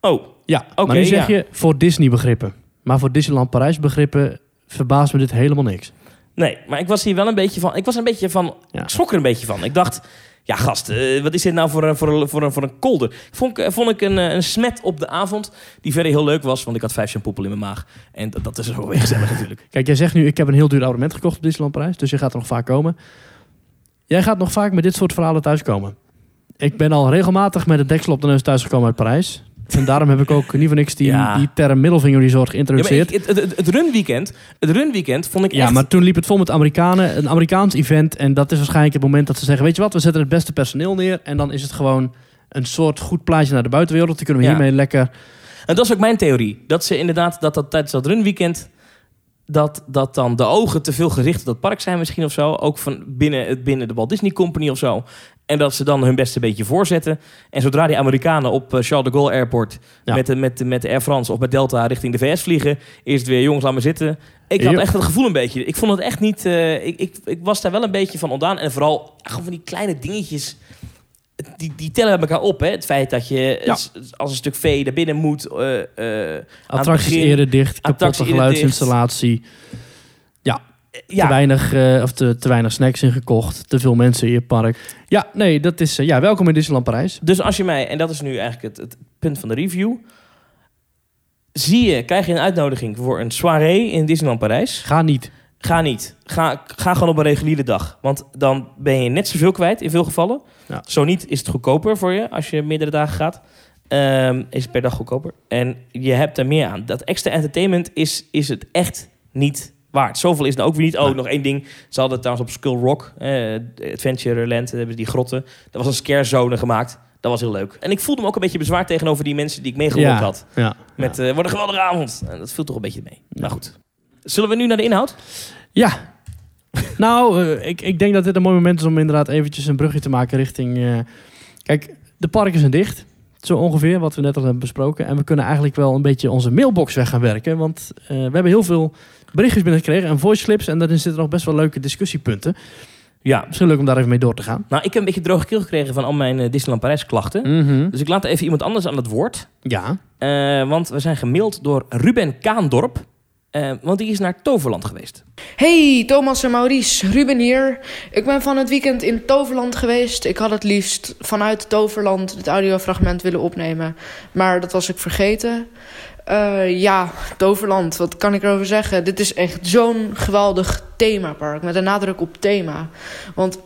Speaker 2: Oh,
Speaker 1: Ja,
Speaker 2: Oké,
Speaker 1: maar nu zeg
Speaker 2: ja.
Speaker 1: je voor Disney begrippen. Maar voor Disneyland Parijs begrippen verbaast me dit helemaal niks.
Speaker 2: Nee, maar ik was hier wel een beetje van. Ik was een beetje van.
Speaker 1: Ja.
Speaker 2: Ik schrok er een beetje van. Ik dacht. Ja, gast, eh, wat is dit nou voor een, voor een, voor een, voor een kolder? Vond ik, vond ik een, eh, een smet op de avond. Die verder heel leuk was, want ik had vijf shampoopel in mijn maag. En dat, dat is ook weer gezellig natuurlijk. (laughs)
Speaker 1: Kijk, jij zegt nu, ik heb een heel duur abonnement gekocht op Disneyland Parijs. Dus je gaat er nog vaak komen. Jij gaat nog vaak met dit soort verhalen thuiskomen. Ik ben al regelmatig met het deksel op de neus thuisgekomen uit Parijs. En daarom heb ik ook niet voor niks die,
Speaker 2: Ja.
Speaker 1: die term middelvinger resort
Speaker 2: Ja,
Speaker 1: geïntroduceerd.
Speaker 2: ik- het, het, het runweekend, het runweekend vond ik
Speaker 1: Ja,
Speaker 2: echt...
Speaker 1: maar toen liep het vol met Amerikanen. Een Amerikaans event. En dat is waarschijnlijk het moment dat ze zeggen... weet je wat, we zetten het beste personeel neer. En dan is het gewoon een soort goed plaatje naar de buitenwereld. Die kunnen we
Speaker 2: Ja.
Speaker 1: hiermee lekker...
Speaker 2: En dat is ook mijn theorie. Dat ze inderdaad, dat, dat tijdens dat runweekend... Dat, dat dan de ogen te veel gericht op dat park zijn misschien of zo. Ook van binnen, het- binnen de Walt Disney Company of zo. En dat ze dan hun beste beetje voorzetten. En zodra die Amerikanen op eh, Charles de Gaulle Airport...
Speaker 1: Ja.
Speaker 2: Met, de, met, de, met Air France of met Delta richting de VS vliegen... is het weer, jongens, laat me zitten. Ik had echt het gevoel een beetje... Ik vond het echt niet... eh, ik, ik, ik was daar wel een beetje van ontdaan. En vooral gewoon van die kleine dingetjes... Die, die tellen met elkaar op, hè? Het feit dat je
Speaker 1: Ja.
Speaker 2: als een stuk vee naar binnen moet... eh, eh,
Speaker 1: Attracties eerder dicht, kapotte
Speaker 2: eerder
Speaker 1: Te,
Speaker 2: ja,
Speaker 1: weinig, eh, of te, te weinig snacks ingekocht. Te veel mensen in je park. Ja, nee, dat is... eh, ja, welkom in Disneyland Parijs.
Speaker 2: Dus als je mij, en dat is nu eigenlijk het, het punt van de review. Zie je, krijg je een uitnodiging voor een soirée in Disneyland Parijs?
Speaker 1: Ga niet.
Speaker 2: Ga niet. Ga, ga gewoon op een reguliere dag. Want dan ben je net zoveel kwijt in veel gevallen.
Speaker 1: Ja.
Speaker 2: Zo niet is het goedkoper voor je als je meerdere dagen gaat. Ehm, is het per dag goedkoper. En je hebt er meer aan. Dat extra entertainment is, is het echt niet waard. Zoveel is het ook weer niet. Oh, nog één ding. Ze hadden trouwens op Skull Rock, eh, Adventureland, hebben ze die grotten. Dat was een scare zone gemaakt. Dat was heel leuk. En ik voelde me ook een beetje bezwaar tegenover die mensen die ik meegelopen
Speaker 1: Ja,
Speaker 2: had.
Speaker 1: ja.
Speaker 2: Met, eh wat een geweldige avond. En dat viel toch een beetje mee. Maar goed. Zullen we nu naar de inhoud?
Speaker 1: Ja. nou, eh, ik, ik denk dat dit een mooi moment is om inderdaad eventjes een brugje te maken richting... eh, kijk, de parken zijn dicht. Zo ongeveer, wat we net al hebben besproken. En we kunnen eigenlijk wel een beetje onze mailbox weg gaan werken. Want we hebben heel veel berichtjes binnengekregen en voice clips. En daarin zitten nog best wel leuke discussiepunten.
Speaker 2: Ja.
Speaker 1: Misschien leuk om daar even mee door te gaan.
Speaker 2: Nou, ik heb een beetje droge keel gekregen van al mijn eh, Disneyland Parijs klachten.
Speaker 1: Mhm.
Speaker 2: Dus ik laat even iemand anders aan het woord.
Speaker 1: Ja,
Speaker 2: Eh, want we zijn gemaild door Ruben Kaandorp. Eh, want die is naar Toverland geweest.
Speaker 3: Hey, Thomas en Maurice, Ruben hier. Ik ben van het weekend in Toverland geweest. Ik had het liefst vanuit Toverland het audiofragment willen opnemen. Maar dat was ik vergeten. Eh, ja, Toverland, wat kan ik erover zeggen? Dit is echt zo'n geweldig themapark. Met een nadruk op thema. Want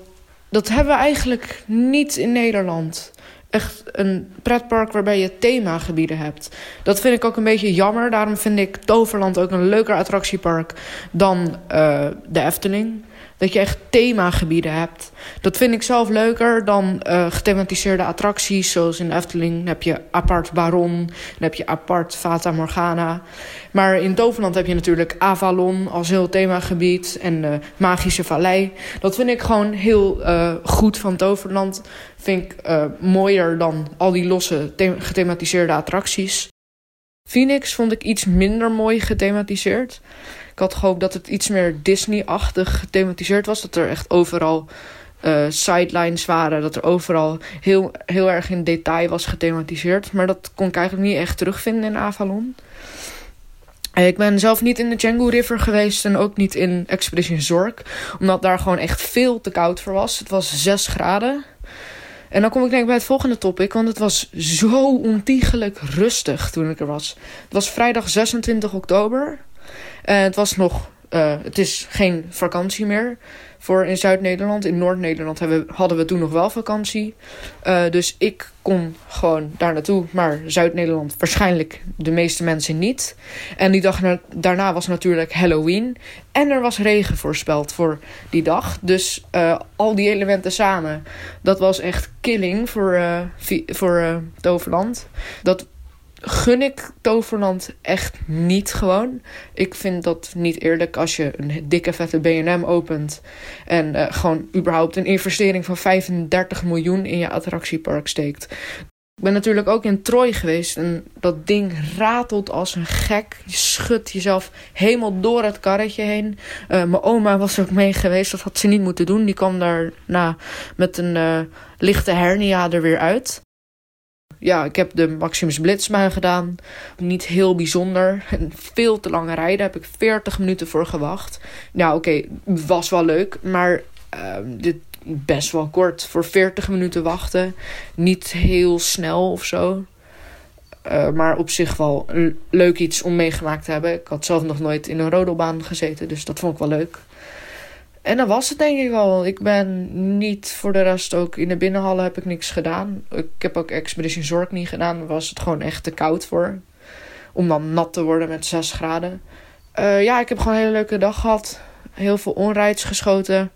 Speaker 3: dat hebben we eigenlijk niet in Nederland. Echt een pretpark waarbij je themagebieden hebt. Dat vind ik ook een beetje jammer. Daarom vind ik Toverland ook een leuker attractiepark dan eh, de Efteling. Dat je echt themagebieden hebt. Dat vind ik zelf leuker dan eh, gethematiseerde attracties. Zoals in Efteling heb je apart Baron. Dan heb je apart Fata Morgana. Maar in Toverland heb je natuurlijk Avalon als heel themagebied. En de Magische Vallei. Dat vind ik gewoon heel eh, goed van Toverland. Vind ik eh, mooier dan al die losse the- gethematiseerde attracties. Phoenix vond ik iets minder mooi gethematiseerd. Ik had gehoopt dat het iets meer Disney-achtig gethematiseerd was. Dat er echt overal eh, sidelines waren. Dat er overal heel, heel erg in detail was gethematiseerd. Maar dat kon ik eigenlijk niet echt terugvinden in Avalon. Eh, Ik ben zelf niet in de Django River geweest en ook niet in Expedition Zork. Omdat daar gewoon echt veel te koud voor was. Het was 6 graden. En dan kom ik denk ik bij het volgende topic, want het was zo ontiegelijk rustig toen ik er was. Het was vrijdag 26 oktober. En het was nog, eh, het is geen vakantie meer voor in Zuid-Nederland. In Noord-Nederland hadden we toen nog wel vakantie. Eh, dus ik kon gewoon daar naartoe, maar Zuid-Nederland waarschijnlijk de meeste mensen niet. En die dag na- daarna was natuurlijk Halloween. En er was regen voorspeld voor die dag. Dus eh, al die elementen samen, dat was echt killing voor, eh, vi- voor eh, Toverland. Dat gun ik Toverland echt niet gewoon. Ik vind dat niet eerlijk als je een dikke vette B&M opent... en eh, gewoon überhaupt een investering van 35 miljoen in je attractiepark steekt. Ik ben natuurlijk ook in Troy geweest en dat ding ratelt als een gek. Je schudt jezelf helemaal door het karretje heen. Eh, mijn oma was ook mee geweest, dat had ze niet moeten doen. Die kwam daarna met een eh, lichte hernia er weer uit. Ja, ik heb de Maximus Blitzbaan gedaan. Niet heel bijzonder. En veel te lange rijden. Heb ik 40 minuten voor gewacht. Nou, oké, was wel leuk. Maar ehm, dit best wel kort. Voor 40 minuten wachten. Niet heel snel of zo. Eh, maar op zich wel leuk iets om meegemaakt te hebben. Ik had zelf nog nooit in een rodelbaan gezeten. Dus dat vond ik wel leuk. En dat was het denk ik wel. Ik ben niet voor de rest ook in de binnenhallen heb ik niks gedaan. Ik heb ook Expedition Zorg niet gedaan. Daar was het gewoon echt te koud voor. Om dan nat te worden met 6 graden. Eh, ja, ik heb gewoon een hele leuke dag gehad. Heel veel onrides geschoten.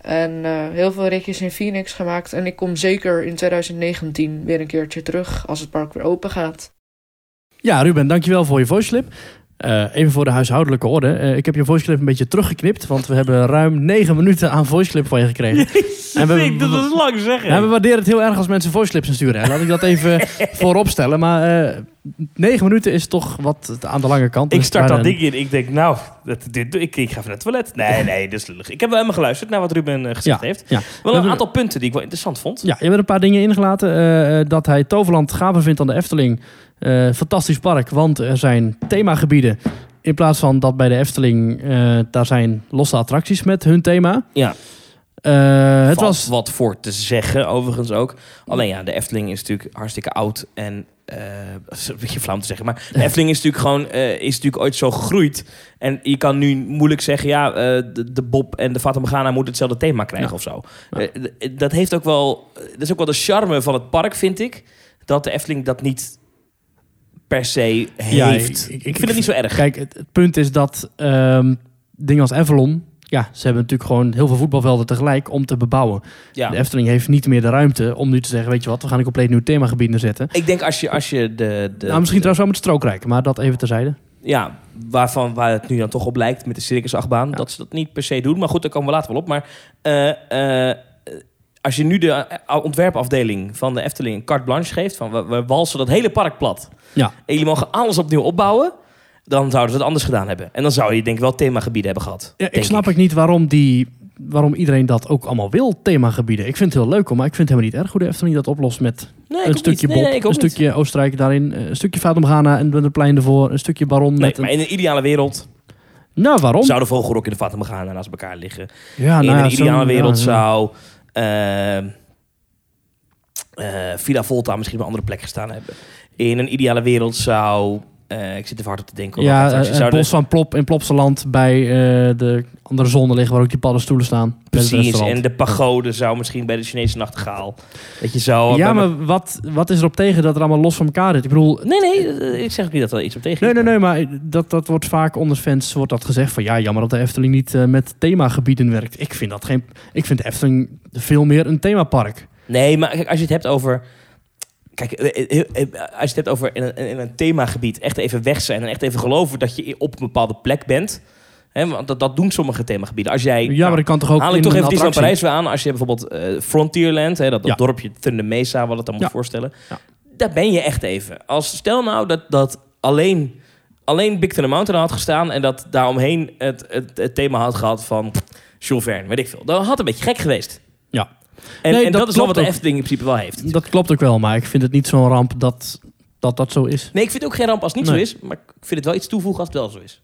Speaker 3: En eh, heel veel ritjes in Phoenix gemaakt. En ik kom zeker in 2019 weer een keertje terug als het park weer open gaat.
Speaker 1: Ja, Ruben, dankjewel voor je voice. Eh, even voor de huishoudelijke orde. Eh, ik heb je voice clip een beetje teruggeknipt, want we hebben ruim negen minuten aan voice clip van je gekregen. (laughs) (laughs) (laughs) En we-
Speaker 2: Jezus, dat is lang zeggen.
Speaker 1: We waarderen het heel erg als mensen voice clips insturen. hè. Laat ik dat even (laughs) voorop stellen. Maar eh, negen minuten is toch wat aan de lange kant.
Speaker 2: Ik
Speaker 1: Dus
Speaker 2: start dat ding in. Ik denk, nou, dat, dit, ik, ik ga even naar het toilet. Nee, nee, dat is lullig. Ik heb wel helemaal geluisterd naar wat Ruben eh, gezegd
Speaker 1: Ja,
Speaker 2: heeft.
Speaker 1: ja.
Speaker 2: Wel
Speaker 1: We
Speaker 2: een aantal punten die ik wel interessant vond.
Speaker 1: Ja, je hebt een paar dingen ingelaten. eh, dat hij Toverland gaver vindt dan de Efteling. Fantastisch park, want er zijn themagebieden. In plaats van dat bij de Efteling, daar zijn losse attracties met hun thema.
Speaker 2: Ja.
Speaker 1: Eh, het was
Speaker 2: wat voor te zeggen, overigens ook. Alleen ja, de Efteling is natuurlijk hartstikke oud en... eh, dat is een beetje flauw te zeggen, maar de (laughs) Efteling is natuurlijk gewoon eh, is natuurlijk ooit zo gegroeid. En je kan nu moeilijk zeggen, ja, eh, de, de Bob en de Fata Morgana moeten hetzelfde thema krijgen
Speaker 1: Ja.
Speaker 2: of zo.
Speaker 1: Ja.
Speaker 2: Dat heeft ook wel, dat is ook wel de charme van het park, vind ik. Dat de Efteling dat niet per se
Speaker 1: Ja,
Speaker 2: heeft.
Speaker 1: ik-
Speaker 2: ik,
Speaker 1: ik-
Speaker 2: vind het niet zo erg.
Speaker 1: Kijk, het, het punt is dat ehm, dingen als Avalon... Ja, ze hebben natuurlijk gewoon heel veel voetbalvelden tegelijk om te bebouwen.
Speaker 2: ja.
Speaker 1: De Efteling heeft niet meer de ruimte om nu te zeggen... weet je wat, we gaan een compleet nieuw themagebied neerzetten.
Speaker 2: Ik denk als je, als je de, de...
Speaker 1: nou, misschien trouwens wel met strookrijk, maar dat even terzijde.
Speaker 2: ja, waarvan waar het nu dan toch op lijkt met de circusachtbaan,
Speaker 1: Ja.
Speaker 2: dat ze dat niet per se doen. Maar goed, daar komen we later wel op. Maar eh, eh, als je nu de eh, ontwerpafdeling van de Efteling een carte blanche geeft, van we, we walsen dat hele park plat.
Speaker 1: Ja.
Speaker 2: En jullie mogen alles opnieuw opbouwen, dan zouden ze het anders gedaan hebben. En dan zou je denk ik wel themagebieden hebben gehad.
Speaker 1: Ja, ik snap ik niet waarom, die, waarom iedereen dat ook allemaal wil, themagebieden. Ik vind het heel leuk, hoor, maar ik vind het helemaal niet erg hoe de Efteling dat oplost met
Speaker 2: Nee,
Speaker 1: een stukje.
Speaker 2: Nee,
Speaker 1: Bob, een
Speaker 2: niet.
Speaker 1: stukje Oostenrijk daarin, eh, een stukje Fata Morgana en een plein ervoor, een stukje Baron
Speaker 2: Nee,
Speaker 1: met
Speaker 2: maar
Speaker 1: een...
Speaker 2: in een ideale wereld
Speaker 1: Nou, waarom?
Speaker 2: zou de Vogelrok in de Fata Morgana naast elkaar liggen.
Speaker 1: ja,
Speaker 2: in
Speaker 1: nou
Speaker 2: een ideale wereld
Speaker 1: ja,
Speaker 2: zou eh, Villa Volta misschien op een andere plek gestaan hebben. In een ideale wereld zou... eh, ik zit er hard op te denken.
Speaker 1: Ja, eh, het
Speaker 2: zou
Speaker 1: bos van Plop in Plopsaland bij eh, de andere zone liggen waar ook die paddenstoelen staan.
Speaker 2: Precies, en de pagode zou misschien bij de Chinese nachtegaal. Dat je zou...
Speaker 1: Ja, maar wat, wat is erop tegen dat er allemaal los van elkaar zit? Ik bedoel,
Speaker 2: Nee, nee, ik zeg ook niet dat er iets op tegen
Speaker 1: nee,
Speaker 2: is.
Speaker 1: nee, nee, maar dat, dat wordt vaak onder fans wordt dat gezegd van ja, jammer dat de Efteling niet met themagebieden werkt. Ik vind dat geen, ik vind de Efteling veel meer een themapark.
Speaker 2: Nee, maar kijk, als je het hebt over... Kijk, eh, eh, eh, als je het hebt over in een, in een themagebied echt even weg zijn... en echt even geloven dat je op een bepaalde plek bent... Want dat, dat doen sommige themagebieden. Als jij...
Speaker 1: Ja,
Speaker 2: nou,
Speaker 1: maar ik kan toch ook
Speaker 2: Haal
Speaker 1: in
Speaker 2: ik toch even Disneyland Parijs weer aan. Als je bijvoorbeeld Frontierland, hè, dat, dat
Speaker 1: Ja.
Speaker 2: dorpje Thunder Mesa, wat het dan moet
Speaker 1: Ja.
Speaker 2: voorstellen.
Speaker 1: Ja.
Speaker 2: Daar ben je echt even. Als, stel nou dat, dat alleen, alleen Big Thunder Mountain had gestaan... en dat daaromheen het, het, het thema had gehad van Jules Verne, weet ik veel. Dan had een beetje gek geweest.
Speaker 1: Ja.
Speaker 2: En,
Speaker 1: Nee,
Speaker 2: en
Speaker 1: dat
Speaker 2: dat, is wel wat de. Efteling in principe wel heeft.
Speaker 1: Dat klopt ook wel, maar ik vind het niet zo'n ramp dat, dat dat zo is.
Speaker 2: Nee, ik vind het ook geen ramp als het niet
Speaker 1: Nee.
Speaker 2: zo is. Maar ik vind het wel iets toevoegen als het wel zo is.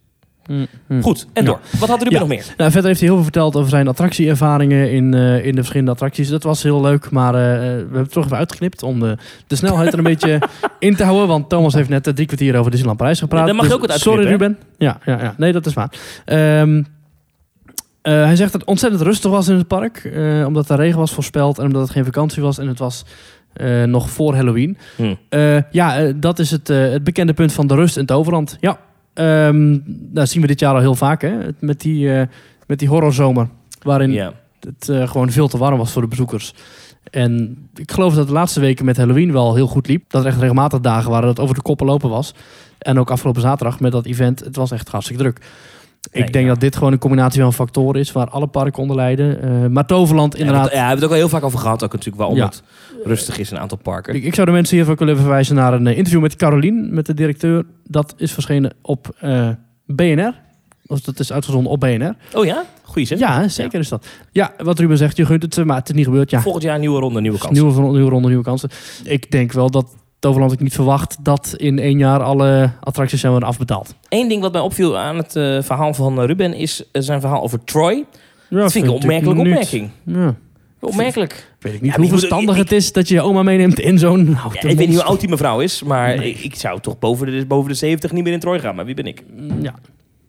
Speaker 2: Goed, en door. Wat had Ruben
Speaker 1: Ja.
Speaker 2: nog meer?
Speaker 1: Nou, verder heeft hij heel veel verteld over zijn attractieervaringen in, eh, in de verschillende attracties. Dat was heel leuk, maar eh, we hebben het toch even uitgeknipt om de, de snelheid er een (laughs) beetje in te houden. Want Thomas heeft net eh, drie kwartier over Disneyland Parijs gepraat.
Speaker 2: Ja, dan mag je
Speaker 1: Dus
Speaker 2: ook wat
Speaker 1: Sorry Ruben. Ja, ja, ja, nee, dat is waar. Ehm, eh, hij zegt dat het ontzettend rustig was in het park. eh, omdat er regen was voorspeld en omdat het geen vakantie was. En het was eh, nog voor Halloween.
Speaker 2: Hm.
Speaker 1: Ja, dat is het, het bekende punt van de rust in het overland. Ja, ehm dat zien we dit jaar al heel vaak. Hè? Met, die, met die horrorzomer. Waarin het gewoon veel te warm was voor de bezoekers. En ik geloof dat de laatste weken met Halloween wel heel goed liep. Dat er echt regelmatig dagen waren dat over de koppen lopen was. En ook afgelopen zaterdag met dat event. Het was echt hartstikke druk. Ik denk
Speaker 2: ja.
Speaker 1: dat dit gewoon een combinatie van factoren is waar alle parken onder lijden. Eh, maar Toverland
Speaker 2: Ja,
Speaker 1: inderdaad.
Speaker 2: ja, we hebben het ook al heel vaak over gehad, ook natuurlijk waarom
Speaker 1: Ja.
Speaker 2: het rustig is in een aantal parken.
Speaker 1: Ik, ik zou de mensen hiervoor willen verwijzen naar een eh, interview met Carolien, met de directeur. Dat is verschenen op eh, BNR. Of dat is uitgezonden op BNR.
Speaker 2: Oh ja? Goeie zin.
Speaker 1: Ja, zeker is dat. Ja, wat Ruben zegt, je gunt het, maar het is niet gebeurd. Ja,
Speaker 2: Volgend jaar nieuwe ronde, nieuwe kansen.
Speaker 1: nieuwe, nieuwe ronde, nieuwe kansen. Ik denk wel dat Toverland ik niet verwacht dat in één jaar alle attracties zijn worden afbetaald.
Speaker 2: Eén ding wat mij opviel aan het eh, verhaal van eh, Ruben is eh, zijn verhaal over Troy.
Speaker 1: Ja,
Speaker 2: dat vind ik een opmerkelijke opmerking.
Speaker 1: Ja,
Speaker 2: Opmerkelijk.
Speaker 1: weet ik niet
Speaker 2: Ja,
Speaker 1: hoe verstandig het is dat je je oma meeneemt in zo'n
Speaker 2: Ja, ik weet niet hoe oud die mevrouw is, maar
Speaker 1: Nee.
Speaker 2: ik, ik zou toch boven de, boven de 70 niet meer in Troy gaan. Maar wie ben ik?
Speaker 1: Ja.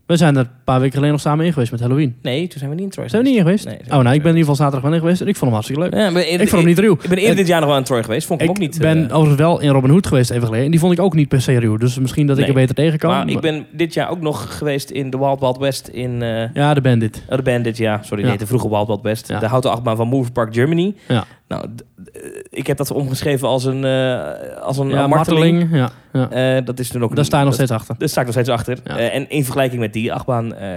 Speaker 1: We zijn er een paar weken geleden nog samen in geweest met Halloween.
Speaker 2: Nee, toen zijn we niet in Troy.
Speaker 1: Zijn we niet in geweest?
Speaker 2: Nee,
Speaker 1: oh, nou, ik ben in ieder geval zaterdag wel in geweest en ik vond hem hartstikke leuk.
Speaker 2: Ja,
Speaker 1: ik vond hem niet ruw.
Speaker 2: Ik ben eerder dit jaar nog wel in Troy geweest. Vond ik,
Speaker 1: Ik
Speaker 2: hem ook niet.
Speaker 1: ben
Speaker 2: eh,
Speaker 1: overigens wel in Robin Hood geweest even geleden. En die vond ik ook niet per se ruw. Dus misschien dat ik er beter tegen kan.
Speaker 2: maar ik ben dit jaar ook nog geweest in de Wild Wild West in... eh
Speaker 1: Ja, de Bandit.
Speaker 2: Oh, de Bandit, ja. Sorry,
Speaker 1: Ja.
Speaker 2: nee, de vroege Wild Wild West.
Speaker 1: Ja.
Speaker 2: De houten achtbaan van Movie Park Germany.
Speaker 1: Ja.
Speaker 2: Nou, ik heb dat omgeschreven als een, eh, als een
Speaker 1: Ja,
Speaker 2: eh, marteling.
Speaker 1: marteling. Ja, ja.
Speaker 2: Eh, dat is toen ook
Speaker 1: Daar sta je nog steeds achter.
Speaker 2: Daar sta ik nog steeds achter. Eh, en in vergelijking met die achtbaan eh,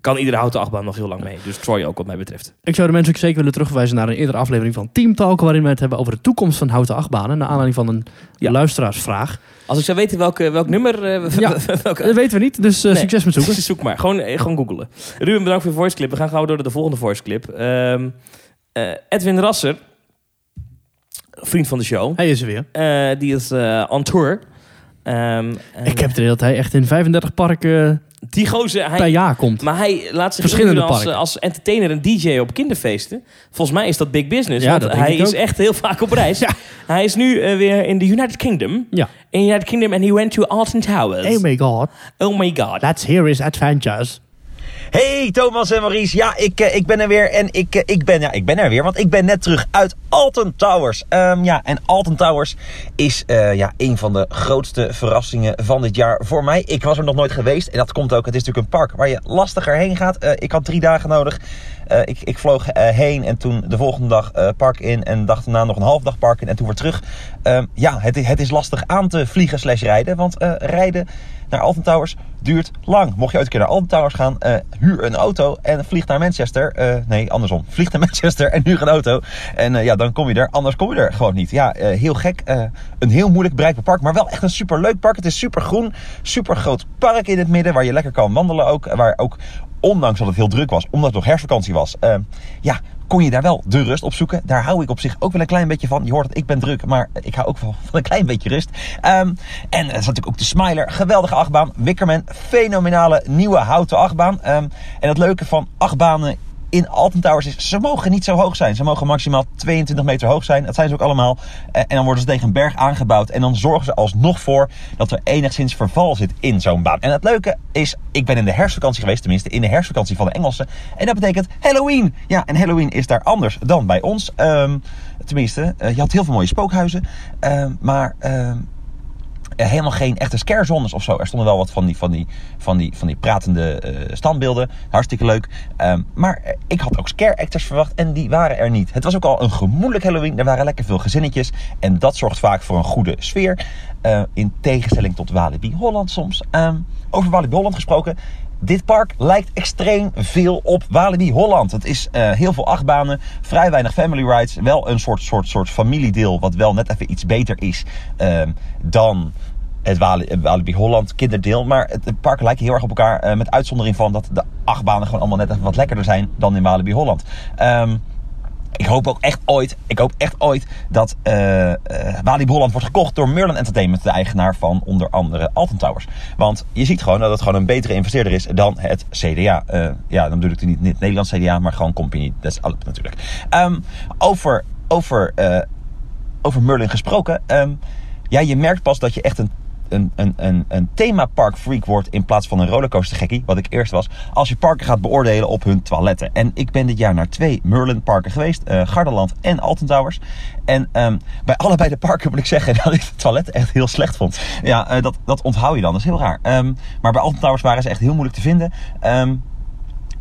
Speaker 2: kan iedere houten achtbaan nog heel lang mee. Dus Troy ook wat mij betreft.
Speaker 1: Ik zou de mensen ook zeker willen terugverwijzen naar een eerdere aflevering van Team Talk. Waarin we het hebben over de toekomst van houten achtbanen. Naar aanleiding van een luisteraarsvraag.
Speaker 2: Als ik zou weten welke, welk nummer... eh, (laughs)
Speaker 1: Ja.
Speaker 2: welke,
Speaker 1: Dat weten we niet, dus eh,
Speaker 2: Nee.
Speaker 1: succes met zoeken. (laughs)
Speaker 2: Zoek maar. Gewoon, eh, gewoon googlen. Ruben, bedankt voor je voice clip. We gaan gauw door naar de volgende voice clip. Ehm, eh, Edwin Rasser, vriend van de show,
Speaker 1: Hij is er weer.
Speaker 2: eh, die is eh, on tour. Ehm,
Speaker 1: Ik heb de idee dat hij echt in 35 parken
Speaker 2: die gozer, hij,
Speaker 1: per jaar komt.
Speaker 2: maar hij laat zich
Speaker 1: Verschillende
Speaker 2: als, als entertainer en DJ op kinderfeesten. Volgens mij is dat big business.
Speaker 1: Ja, dat
Speaker 2: hij is
Speaker 1: ook.
Speaker 2: echt heel vaak op reis. (laughs)
Speaker 1: Ja.
Speaker 2: Hij is nu eh, weer in de United Kingdom.
Speaker 1: Ja.
Speaker 2: In United Kingdom en he went to Alton Towers.
Speaker 1: Oh my god,
Speaker 2: Oh my god.
Speaker 1: let's hear his adventures.
Speaker 4: Hey Thomas en Maurice, ja ik, eh, ik ben er weer en ik, eh, ik, ben, ja, ik ben er weer, want ik ben net terug uit Alton Towers. Ehm, ja, en Alton Towers is eh, ja, een van de grootste verrassingen van dit jaar voor mij. Ik was er nog nooit geweest en dat komt ook, het is natuurlijk een park waar je lastiger heen gaat. Ik had drie dagen nodig. Ik, ik vloog heen en toen de volgende dag park in en dag daarna nog een half dag park in en toen weer terug. Ehm, ja, het, het is lastig aan te vliegen slash rijden, want rijden naar Alton Towers duurt lang. Mocht je ooit een keer naar Alton Towers gaan, eh, huur een auto en vlieg naar Manchester. Eh, nee, andersom. (laughs) Vlieg naar Manchester en huur een auto. En eh, ja, dan kom je er. Anders kom je er gewoon niet. Ja, heel gek. Een heel moeilijk bereikbaar park, maar wel echt een super leuk park. Het is super groen, super groot park in het midden waar je lekker kan wandelen ook. Waar ook, ondanks dat het heel druk was, omdat het nog herfstvakantie was, ja, kon je daar wel de rust op zoeken. Daar hou ik op zich ook wel een klein beetje van. Je hoort dat ik ben druk, maar ik hou ook van een klein beetje rust. Ehm, en er is natuurlijk ook de Smiler. Geweldige achtbaan. Wickerman. Fenomenale nieuwe houten achtbaan. Ehm, en het leuke van achtbanen in Alton Towers is, ze mogen niet zo hoog zijn. Ze mogen maximaal 22 meter hoog zijn. Dat zijn ze ook allemaal. Eh, en dan worden ze tegen een berg aangebouwd. En dan zorgen ze alsnog voor dat er enigszins verval zit in zo'n baan. En het leuke is, ik ben in de herfstvakantie geweest. Tenminste, in de herfstvakantie van de Engelsen. En dat betekent Halloween. Ja, en Halloween is daar anders dan bij ons. Ehm, tenminste, eh, je had heel veel mooie spookhuizen. Ehm, maar... ehm, eh, helemaal geen echte scarezones of zo. Er stonden wel wat van die, van die, van die, van die pratende eh, standbeelden. Hartstikke leuk. Ehm, maar eh, ik had ook scare actors verwacht en die waren er niet. Het was ook al een gemoedelijk Halloween. Er waren lekker veel gezinnetjes. En dat zorgt vaak voor een goede sfeer. Eh, in tegenstelling tot Walibi Holland soms. Ehm, over Walibi Holland gesproken. Dit park lijkt extreem veel op Walibi Holland. Het is eh, heel veel achtbanen, vrij weinig family rides. Wel een soort, soort, soort familiedeel wat wel net even iets beter is ehm, dan het het Walibi Holland kinderdeel. Maar het, het park lijkt heel erg op elkaar. eh, met uitzondering van dat de achtbanen gewoon allemaal net even wat lekkerder zijn dan in Walibi Holland. Ehm, ik hoop ook echt ooit, ik hoop echt ooit dat eh eh, Walibi Holland wordt gekocht door Merlin Entertainment, de eigenaar van onder andere Alton Towers. Want je ziet gewoon dat het gewoon een betere investeerder is dan het CDA. Eh, ja, dan bedoel ik niet, niet Nederlands CDA, maar gewoon Company. Dat is alles natuurlijk. Ehm, over, over, over Merlin gesproken. ehm, ja, je merkt pas dat je echt een, een, een, een, themapark freak wordt in plaats van een rollercoaster gekkie, wat ik eerst was, als je parken gaat beoordelen op hun toiletten. En ik ben dit jaar naar twee Merlin parken geweest, Gardaland en Alton Towers. En ehm, bij allebei de parken moet ik zeggen (laughs) dat ik het toilet echt heel slecht vond. Ja, eh, dat, dat onthoud je dan, dat is heel raar. Ehm, maar bij Alton Towers waren ze echt heel moeilijk te vinden. Ehm,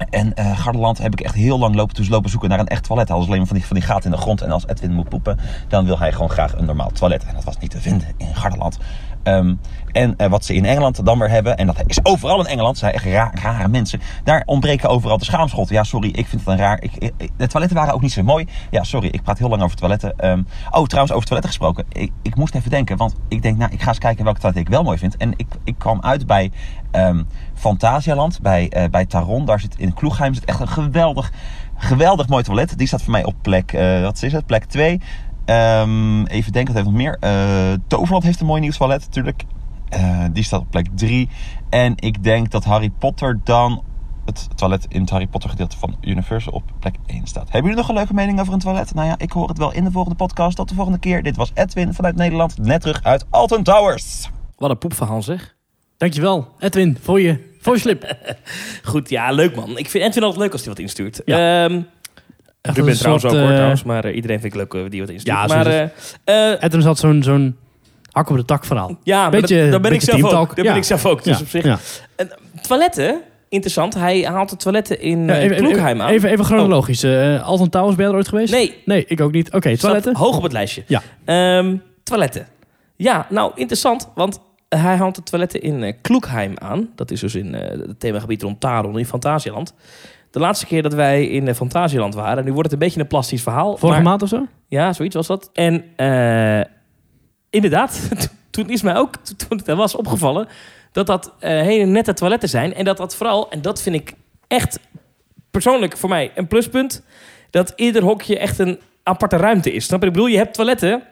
Speaker 4: en eh Garderland heb ik echt heel lang lopen, dus lopen zoeken naar een echt toilet. Hij was alleen maar van die, van die gaten in de grond. En als Edwin moet poepen, dan wil hij gewoon graag een normaal toilet. En dat was niet te vinden in Garderland. Ehm, en eh, wat ze in Engeland dan weer hebben, en dat is overal in Engeland, zijn echt ra- rare mensen. Daar ontbreken overal de schaamschotten. Ja, sorry, ik vind het een raar. Ik, de toiletten waren ook niet zo mooi. Ja, sorry, ik praat heel lang over toiletten. Ehm, oh, trouwens, over toiletten gesproken. Ik, ik moest even denken, want ik denk, nou, ik ga eens kijken welke toilet ik wel mooi vind. En ik, ik kwam uit bij ehm Fantasialand, bij, eh, bij Taron. Daar zit in Kloegheim zit echt een geweldig, geweldig mooi toilet. Die staat voor mij op plek, eh, wat is het, plek 2. Ehm, even denken, wat heeft nog meer? Eh, Toverland heeft een mooi nieuw toilet natuurlijk. Eh, die staat op plek 3. En ik denk dat Harry Potter dan het toilet in het Harry Potter gedeelte van Universal op plek 1 staat. Hebben jullie nog een leuke mening over een toilet? Nou ja, ik hoor het wel in de volgende podcast. Tot de volgende keer. Dit was Edwin vanuit Nederland. Net terug uit Alton Towers.
Speaker 2: Wat een poepverhaal zeg.
Speaker 1: Dankjewel, Edwin, voor je, voor je slip. (laughs)
Speaker 2: Goed, ja, leuk man. Ik vind Edwin altijd leuk als hij wat instuurt.
Speaker 1: Ja.
Speaker 2: Ehm,
Speaker 1: Echt
Speaker 2: Ruben
Speaker 1: een
Speaker 2: trouwens ook hoor,
Speaker 1: eh,
Speaker 2: trouwens. Maar eh, iedereen vind ik leuk eh, die wat instuurt.
Speaker 1: Ja,
Speaker 2: maar
Speaker 1: Edwin had zo'n zo'n hak op de tak verhaal.
Speaker 2: ja,
Speaker 1: Beetje-
Speaker 2: dat, dat ben ik zelf ook. Dat ben ik zelf ook. Dus
Speaker 1: Ja,
Speaker 2: op zich.
Speaker 1: ja.
Speaker 2: Toiletten, interessant. Hij haalt de toiletten in
Speaker 1: Ja, even,
Speaker 2: Kloekheim aan.
Speaker 1: even, even chronologisch. Eh Alton Towers, ben je er ooit geweest?
Speaker 2: Nee,
Speaker 1: Nee, ik ook niet. Oké, toiletten?
Speaker 2: hoog op het lijstje.
Speaker 1: Ja.
Speaker 2: Ehm, toiletten. Ja, nou interessant, want hij haalt de toiletten in eh, Kloekheim aan. Dat is dus in eh, het themagebied rond Taron in Fantasieland. De laatste keer dat wij in eh, Fantasieland waren, nu wordt het een beetje een plastisch verhaal.
Speaker 1: Vorige
Speaker 2: maar-
Speaker 1: maand of zo?
Speaker 2: Ja, zoiets was dat. En inderdaad, (laughs) toen is mij ook, toen het was opgevallen, dat dat hele nette toiletten zijn. En dat dat vooral, en dat vind ik echt persoonlijk voor mij een pluspunt, dat ieder hokje echt een aparte ruimte is. Snap je? Ik bedoel, je hebt toiletten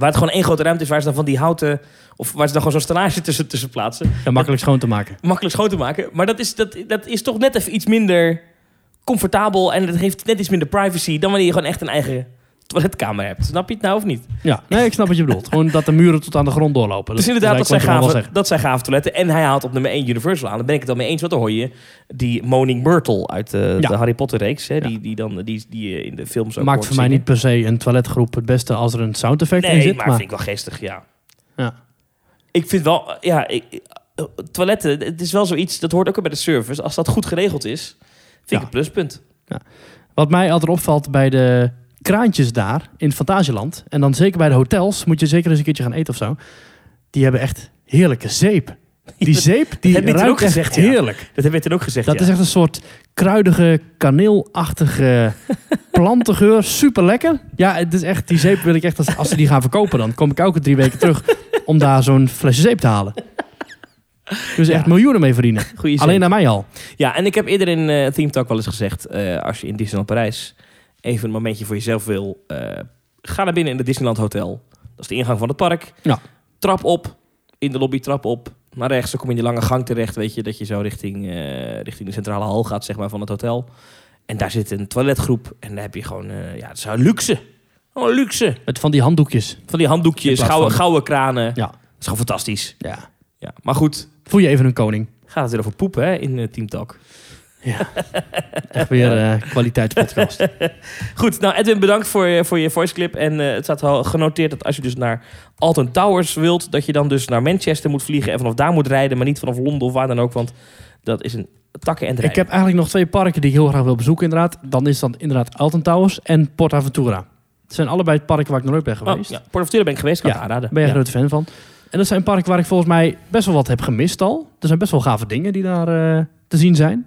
Speaker 2: waar het gewoon één grote ruimte is, waar ze dan van die houten, of waar ze dan gewoon zo'n stellage tussen, tussen plaatsen.
Speaker 1: Ja, makkelijk schoon te maken.
Speaker 2: Makkelijk schoon te maken. Maar dat is, dat, dat is toch net even iets minder comfortabel en het heeft net iets minder privacy dan wanneer je gewoon echt een eigen toiletkamer hebt. Snap je het nou of niet?
Speaker 1: Ja, nee, ik snap wat je bedoelt. Gewoon dat de muren tot aan de grond doorlopen.
Speaker 2: dus inderdaad, dat zijn,
Speaker 1: wat
Speaker 2: gave, dat zijn gave toiletten. En hij haalt op nummer 1 Universal aan. Daar ben ik het dan mee eens. Want dan hoor je die Moaning Myrtle uit de,
Speaker 1: Ja.
Speaker 2: de Harry Potter reeks. Hè,
Speaker 1: Ja.
Speaker 2: die, die, dan, die, die je in de films ook
Speaker 1: Maakt voor mij niet per se een toiletgroep het beste als er een sound effect in
Speaker 2: Nee,
Speaker 1: zit.
Speaker 2: maar,
Speaker 1: Maar,
Speaker 2: vind ik wel geestig, ja.
Speaker 1: Ja.
Speaker 2: Ik vind wel, ja, ik, eh, toiletten, het is wel zoiets, dat hoort ook bij de service. Als dat goed geregeld is, vind
Speaker 1: Ja.
Speaker 2: ik een pluspunt.
Speaker 1: Wat mij altijd opvalt bij de kraantjes daar in Fantasieland... en dan zeker bij de hotels, moet je zeker eens een keertje gaan eten of zo... die hebben echt heerlijke zeep. Die (laughs) zeep, die
Speaker 2: toen
Speaker 1: ruikt
Speaker 2: ook
Speaker 1: echt
Speaker 2: gezegd, ja.
Speaker 1: heerlijk.
Speaker 2: Dat heb je toen ook gezegd,
Speaker 1: Dat
Speaker 2: ja.
Speaker 1: is echt een soort kruidige, kaneelachtige (laughs) plantengeur. Super lekker. Ja, het is echt, die zeep wil ik echt, als, als ze die gaan verkopen, dan kom ik elke drie weken terug om daar zo'n flesje zeep te halen. Dus echt miljoenen mee verdienen. Alleen naar mij al.
Speaker 2: Ja, en ik heb eerder in eh Theme Talk wel eens gezegd... eh, als je in Disneyland Parijs even een momentje voor jezelf wil... eh, ga naar binnen in het Disneyland Hotel. Dat is de ingang van het park.
Speaker 1: Ja.
Speaker 2: Trap op, in de lobby trap op. Naar rechts, dan kom je in die lange gang terecht. Weet je, dat je zo richting, eh, richting de centrale hal gaat zeg maar, van het hotel. En daar zit een toiletgroep. En daar heb je gewoon... eh, ja, het is een luxe. Gewoon luxe.
Speaker 1: Met van die handdoekjes.
Speaker 2: Van die handdoekjes, gouden, gouden kranen.
Speaker 1: Ja.
Speaker 2: Dat is gewoon fantastisch.
Speaker 1: ja.
Speaker 2: Ja. Maar goed,
Speaker 1: Voel je even een koning.
Speaker 2: gaat het weer over poepen hè, in Team Talk.
Speaker 1: Echt weer eh kwaliteitspodcast. (laughs)
Speaker 2: Goed, nou Edwin, bedankt voor je, voor je voice clip. En eh, het staat al genoteerd dat als je dus naar Alton Towers wilt, dat je dan dus naar Manchester moet vliegen en vanaf daar moet rijden, maar niet vanaf Londen of waar dan ook, want dat is een takken en
Speaker 1: Ik
Speaker 2: rijden.
Speaker 1: heb eigenlijk nog twee parken die ik heel graag wil bezoeken inderdaad. Dan is dat inderdaad Alton Towers en Port Aventura. Het zijn allebei parken waar ik nog nooit ben
Speaker 2: Oh,
Speaker 1: geweest.
Speaker 2: ja, Port Aventura ben ik geweest, kan
Speaker 1: Ja,
Speaker 2: ik aanraden.
Speaker 1: ben je een
Speaker 2: Ja.
Speaker 1: grote fan van. En dat zijn parken waar ik volgens mij best wel wat heb gemist al. Er zijn best wel gave dingen die daar eh, te zien zijn.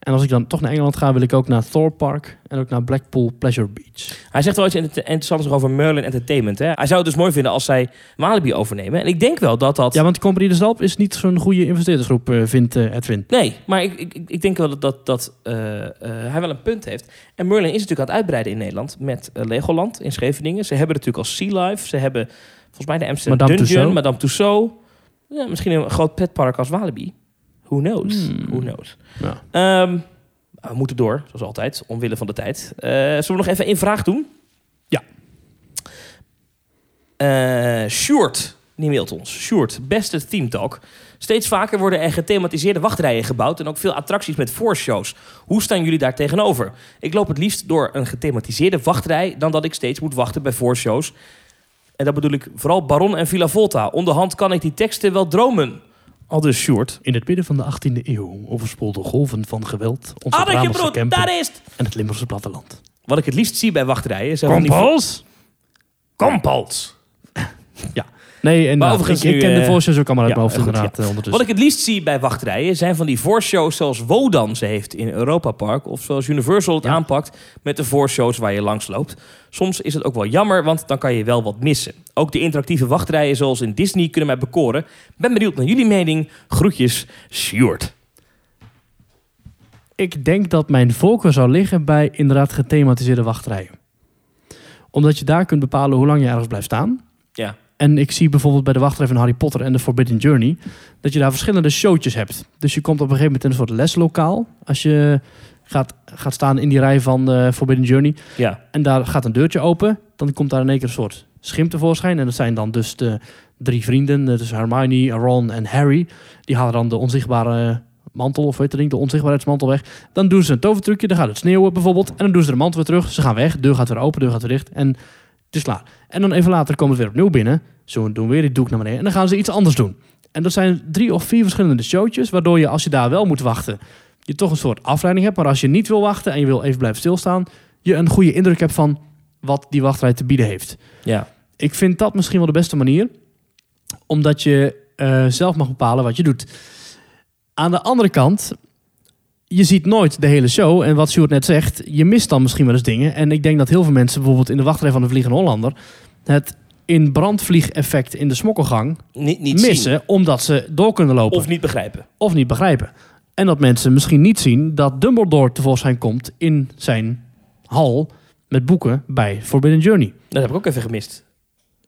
Speaker 1: En als ik dan toch naar Engeland ga, wil ik ook naar Thorpe Park en ook naar Blackpool Pleasure Beach.
Speaker 2: Hij zegt wel iets inter- interessants nog over Merlin Entertainment. Hè? Hij zou het dus mooi vinden als zij Walibi overnemen. En ik denk wel dat dat...
Speaker 1: Ja, want Company de Zalp is niet zo'n goede investeerdersgroep, eh, vindt eh, Edwin.
Speaker 2: Nee, maar ik, ik, ik denk wel dat, dat, dat eh, hij wel een punt heeft. En Merlin is natuurlijk aan het uitbreiden in Nederland met Legoland in Scheveningen. Ze hebben natuurlijk al Sea Life. Ze hebben volgens mij de Amsterdam
Speaker 1: Madame
Speaker 2: Dungeon,
Speaker 1: Tussauds.
Speaker 2: Madame Tussauds. Ja, misschien een groot petpark als Walibi. Who knows?
Speaker 1: Hmm.
Speaker 2: Who knows?
Speaker 1: Ja.
Speaker 2: Ehm, we moeten door, zoals altijd, omwille van de tijd. Eh, zullen we nog even één vraag doen?
Speaker 1: Ja.
Speaker 2: Eh Sjoerd, die mailt ons. Sjoerd, beste Team Talk. Steeds vaker worden er gethematiseerde wachtrijen gebouwd... en ook veel attracties met voorshows. Hoe staan jullie daar tegenover? Ik loop het liefst door een gethematiseerde wachtrij... dan dat ik steeds moet wachten bij voorshows. En dat bedoel ik vooral Baron en Villa Volta. Onderhand kan ik die teksten wel dromen. Al dus Sjoerd.
Speaker 1: In het midden van de 18e eeuw overspoelden golven van geweld onze
Speaker 2: Addertje brood,
Speaker 1: Kempen
Speaker 2: daar is het!
Speaker 1: en het Limburgse platteland.
Speaker 2: Wat ik het liefst zie bij wachtrijen... zijn van die-
Speaker 1: Kompels?
Speaker 2: Kompels.
Speaker 1: Nee, en
Speaker 2: Maar overigens
Speaker 1: ik, ken de
Speaker 2: eh,
Speaker 1: voorshows ook allemaal uit
Speaker 2: ja,
Speaker 1: mijn hoofd
Speaker 2: goed,
Speaker 1: inderdaad eh,
Speaker 2: Wat ik het liefst zie bij wachtrijen zijn van die voorshows zoals Wodan ze heeft in Europa Park. Of zoals Universal het
Speaker 1: Ja.
Speaker 2: aanpakt met de voorshows waar je langs loopt. Soms is het ook wel jammer, want dan kan je wel wat missen. Ook de interactieve wachtrijen zoals in Disney kunnen mij bekoren. Ben benieuwd naar jullie mening. Groetjes, Sjoerd.
Speaker 1: Ik denk dat mijn voorkeur zou liggen bij inderdaad gethematiseerde wachtrijen. Omdat je daar kunt bepalen hoe lang je ergens blijft staan. En ik zie bijvoorbeeld bij de wachtrij van Harry Potter en de Forbidden Journey... dat je daar verschillende showtjes hebt. Dus je komt op een gegeven moment in een soort leslokaal... als je gaat, gaat staan in die rij van de Forbidden Journey.
Speaker 2: Ja,
Speaker 1: En daar gaat een deurtje open. Dan komt daar in één keer een soort schim tevoorschijn. En dat zijn dan dus de drie vrienden. eh, Dus Hermione, Ron en Harry. Die halen dan de onzichtbare mantel, of weet je ding, de onzichtbaarheidsmantel weg. Dan doen ze een tovertrucje, dan gaat het sneeuwen bijvoorbeeld. En dan doen ze de mantel weer terug. Ze gaan weg, deur gaat weer open, deur gaat weer dicht. En het is klaar. En dan even later komen ze weer opnieuw binnen. Zo doen weer die doek naar beneden. En dan gaan ze iets anders doen. En dat zijn drie of vier verschillende showtjes. Waardoor je, als je daar wel moet wachten, je toch een soort afleiding hebt. Maar als je niet wil wachten en je wil even blijven stilstaan, je een goede indruk hebt van wat die wachtrij te bieden heeft.
Speaker 2: ja.
Speaker 1: Ik vind dat misschien wel de beste manier, omdat je eh, zelf mag bepalen wat je doet. Aan de andere kant, je ziet nooit de hele show. En wat Sjoerd net zegt, je mist dan misschien wel eens dingen. En ik denk dat heel veel mensen bijvoorbeeld in de wachtrij van de Vliegende Hollander... het in brandvliegeffect in de smokkelgang
Speaker 2: Niet, niet
Speaker 1: missen...
Speaker 2: zien.
Speaker 1: omdat ze door kunnen lopen
Speaker 2: Of niet begrijpen.
Speaker 1: of niet begrijpen. En dat mensen misschien niet zien dat Dumbledore tevoorschijn komt in zijn hal met boeken bij Forbidden Journey.
Speaker 2: Dat heb ik ook even gemist.